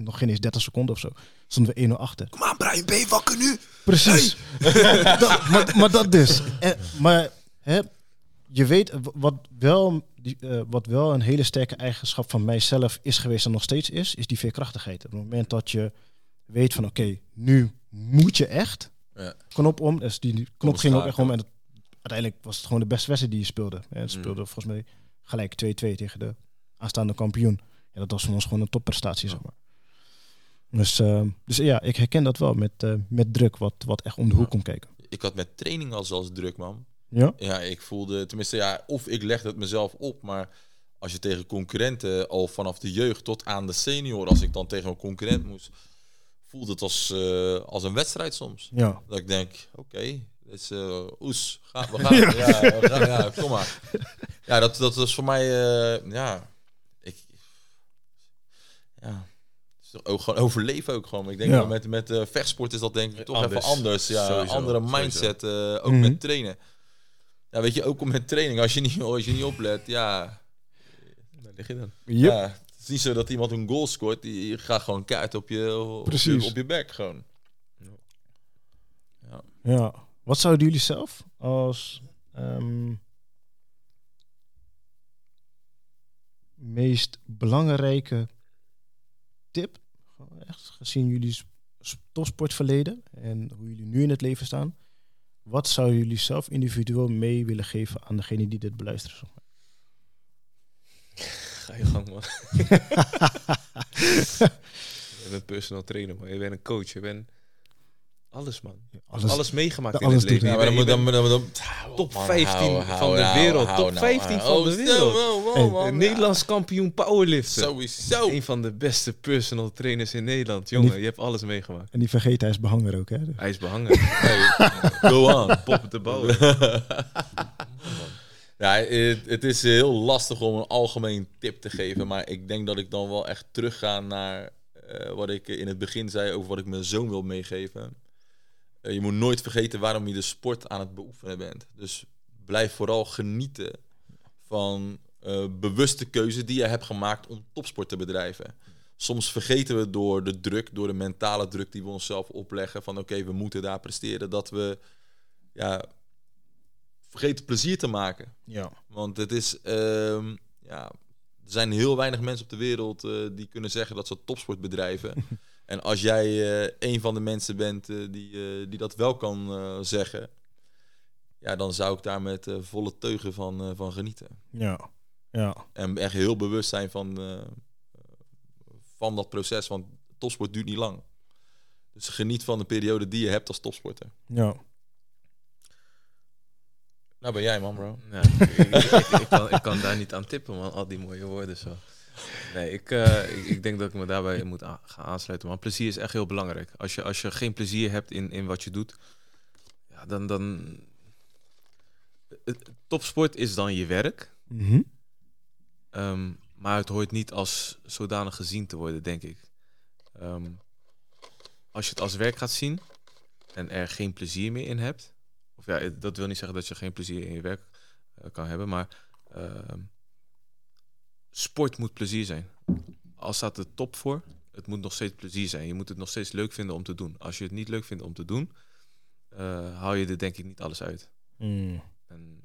nog geen eens 30 seconden of zo. Stonden we 1-0 achter. Kom aan, Brian, ben je wakker nu? Precies. dat, maar, maar dat dus. En, maar hè, je weet wat wel, die, eh, wat wel een hele sterke eigenschap van mijzelf is geweest en nog steeds is, is die veerkrachtigheid. Op het moment dat je weet van oké, nu moet je echt. Ja. Knop om. Dus die knop ging ook echt om. En het- uiteindelijk was het gewoon de beste wedstrijd die je speelde. En het Mm. speelde volgens mij gelijk 2-2 tegen de aanstaande kampioen. Ja, dat was voor ons gewoon een topprestatie, zeg maar. Dus, eh, dus ja, ik herken dat wel met, eh, met druk, wat, wat echt om de hoek komt kijken. Ik had met training al zelfs druk, man. Ja? Ja, ik voelde, tenminste, ja, of ik legde het mezelf op, maar als je tegen concurrenten al vanaf de jeugd tot aan de senior, als ik dan tegen een concurrent moest, voelde het als, eh, als een wedstrijd soms. Ja. Dat ik denk, oké, dit is eh, oes, ga, we gaan, ja. we gaan, ja, kom maar. Ja, dat, dat was voor mij, eh, ja, ik, ja, het is toch ook gewoon overleven ook gewoon. Ik denk Ja. met, met eh, vechtsport is dat denk ik toch Anders. even anders. Ja, Sowieso, andere mindset, eh, ook Mhm. met trainen. Ja, weet je, ook met training, als je niet, als je niet oplet, ja, Daar lig je dan. Yep. ja, is niet zo dat iemand een goal scoort, die gaat gewoon kaart op je, op je, op je bek gewoon. ja. Wat zouden jullie zelf als ehm, meest belangrijke tip, echt gezien jullie topsportverleden en hoe jullie nu in het leven staan, wat zouden jullie zelf individueel mee willen geven aan degene die dit beluisteren? Ga je gang, man. je bent personal trainer, man. Je bent een coach. Je bent alles, man. Alles, Alles, meegemaakt in alles het leven. Ja, maar dan moet dan, dan, dan, top Man, 15 hou, van hou, de wereld. hou Top nou, 15 hou. van de Oh, wereld. wow. Nederlands kampioen powerlifter. Sowieso. Een van de beste personal trainers in Nederland. Jongen, je hebt alles meegemaakt. En die vergeet hij is behanger ook, hè? Hij is behangen. Hey, go on. Pop te bouwen. Ja, het, het is heel lastig om een algemeen tip te geven. Maar ik denk dat ik dan wel echt terug ga naar eh, wat ik in het begin zei over wat ik mijn zoon wil meegeven. Eh, je moet nooit vergeten waarom je de sport aan het beoefenen bent. Dus blijf vooral genieten van eh, bewuste keuzes die je hebt gemaakt om topsport te bedrijven. Soms vergeten we door de druk, door de mentale druk die we onszelf opleggen, van oké, we moeten daar presteren, dat we ja, vergeten plezier te maken. Ja. Want het is, ehm, ja, er zijn heel weinig mensen op de wereld eh, die kunnen zeggen dat ze topsport bedrijven. en als jij eh, een van de mensen bent eh, die, die dat wel kan zeggen, ja, dan zou ik daar met volle teugen van, van genieten. Ja. Ja. En echt heel bewust zijn van, van dat proces, want topsport duurt niet lang. Dus geniet van de periode die je hebt als topsporter. Ja. Nou ben jij man, bro. Ja, ik, ik, ik- ik kan, ik kan daar niet aan tippen, man. Al die mooie woorden zo. Nee, ik, eh, ik, ik denk dat ik me daarbij moet gaan aansluiten. Man, plezier is echt heel belangrijk. Als je, als je geen plezier hebt in, in wat je doet, ja, dan, dan... Topsport is dan je werk. Mhm. Ehm, maar het hoort niet als zodanig gezien te worden, denk ik. Ehm, als je het als werk gaat zien en er geen plezier meer in hebt. Of ja, dat wil niet zeggen dat je geen plezier in je werk eh, kan hebben, maar ehm, sport moet plezier zijn. Als staat er top voor, het moet nog steeds plezier zijn. Je moet het nog steeds leuk vinden om te doen. Als je het niet leuk vindt om te doen, eh, haal je er denk ik niet alles uit. Mm. En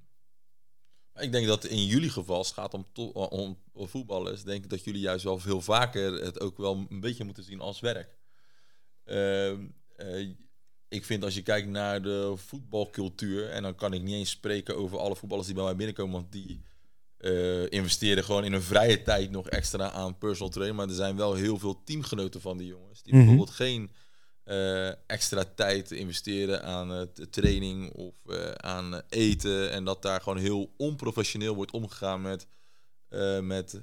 Ik denk dat in jullie geval, als het gaat om, to- om, om voetballers, denk ik dat jullie juist wel veel vaker het ook wel een beetje moeten zien als werk. Ehm, eh, ik vind als je kijkt naar de voetbalcultuur, en dan kan ik niet eens spreken over alle voetballers die bij mij binnenkomen, want die eh, investeren gewoon in hun vrije tijd nog extra aan personal training. Maar er zijn wel heel veel teamgenoten van die jongens, die Mhm. bijvoorbeeld geen eh, extra tijd te investeren aan eh, training of aan eten. En dat daar gewoon heel onprofessioneel wordt omgegaan met, met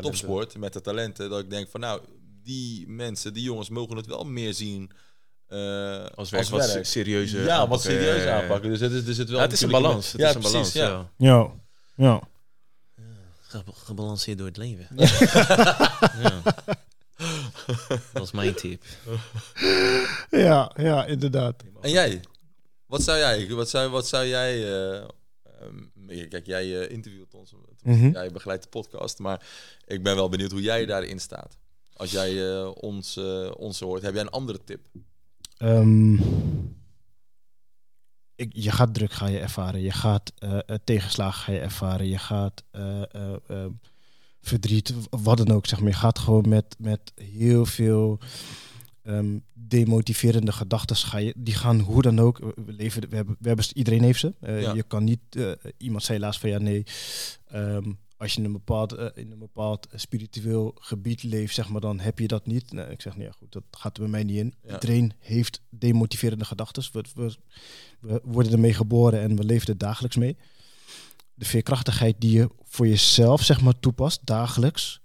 topsport, met de talenten. Dat ik denk van nou, die mensen, die jongens mogen het wel meer zien. Eh, Als werk wat se- serieuze Ja, wat serieus Ja, ja, ja. aanpakken. Dus het is, dus het wel Ja, het is een balans. Het ja, is een balans. Ja. Ja. Ja. Ge- gebalanceerd door het leven. ja. Dat is mijn tip. Ja, ja, inderdaad. En jij? Wat zou jij? Wat zou, wat zou jij? eh, ehm, kijk, jij eh, interviewt ons, Mhm. jij begeleidt de podcast, maar ik ben wel benieuwd hoe jij daarin staat. Als jij eh, ons, eh, ons hoort, heb jij een andere tip? Ehm, ik, je gaat druk ga je ervaren. Je gaat eh, eh, tegenslagen ga je ervaren. Je gaat eh, verdriet, wat dan ook. Zeg maar. Je gaat gewoon met, met heel veel ehm, demotiverende gedachten. Ga je, die gaan hoe dan ook. We, leven, we, hebben, we hebben, iedereen heeft ze. Ja. Je kan niet, iemand zei laatst van ja nee. ehm, als je in een bepaald, eh, in een bepaald spiritueel gebied leeft, zeg maar, dan heb je dat niet. Nee, ik zeg, nee, ja, goed, dat gaat er bij mij niet in. Ja. Iedereen heeft demotiverende gedachten. We, we, we worden ermee geboren en we leven er dagelijks mee. De veerkrachtigheid die je voor jezelf, zeg maar, toepast, dagelijks,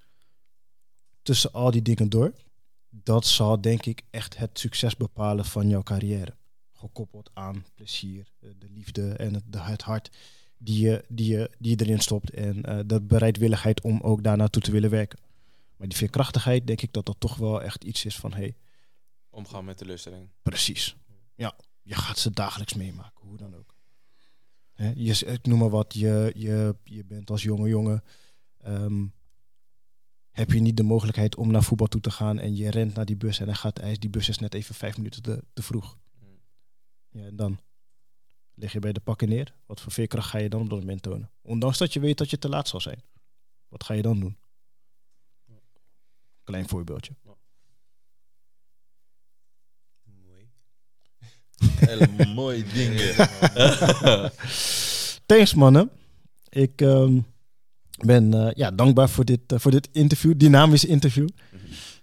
tussen al die dingen door, dat zal denk ik echt het succes bepalen van jouw carrière. Gekoppeld aan plezier, eh, de liefde en het, het hart die je, die je, die je erin stopt. En eh, de bereidwilligheid om ook daar naartoe te willen werken. Maar die veerkrachtigheid, denk ik dat dat toch wel echt iets is van, hé, hey, Omgaan met teleurstelling. precies. Ja, je gaat ze dagelijks meemaken, hoe dan ook. Je, ik noem maar wat, je, je, je bent als jonge jongen, ehm, heb je niet de mogelijkheid om naar voetbal toe te gaan en je rent naar die bus en hij gaat ijs, die bus is net even vijf minuten te, te vroeg. Ja, en dan lig je bij de pakken neer. Wat voor veerkracht ga je dan op dat moment tonen? Ondanks dat je weet dat je te laat zal zijn. Wat ga je dan doen? Klein voorbeeldje. Mooi. Hele mooie dingen. Thanks mannen. Ik ehm, ben eh, ja, dankbaar voor dit, eh, voor dit interview, dynamisch interview.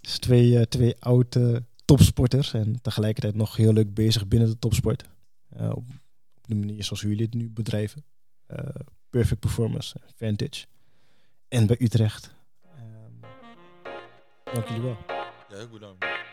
Dus twee, eh, twee oude topsporters en tegelijkertijd nog heel leuk bezig binnen de topsport. Eh, op, op de manier zoals jullie het nu bedrijven. Eh, perfect Performance, Vantage. En bij Utrecht. Ehm, dank jullie wel. Ja.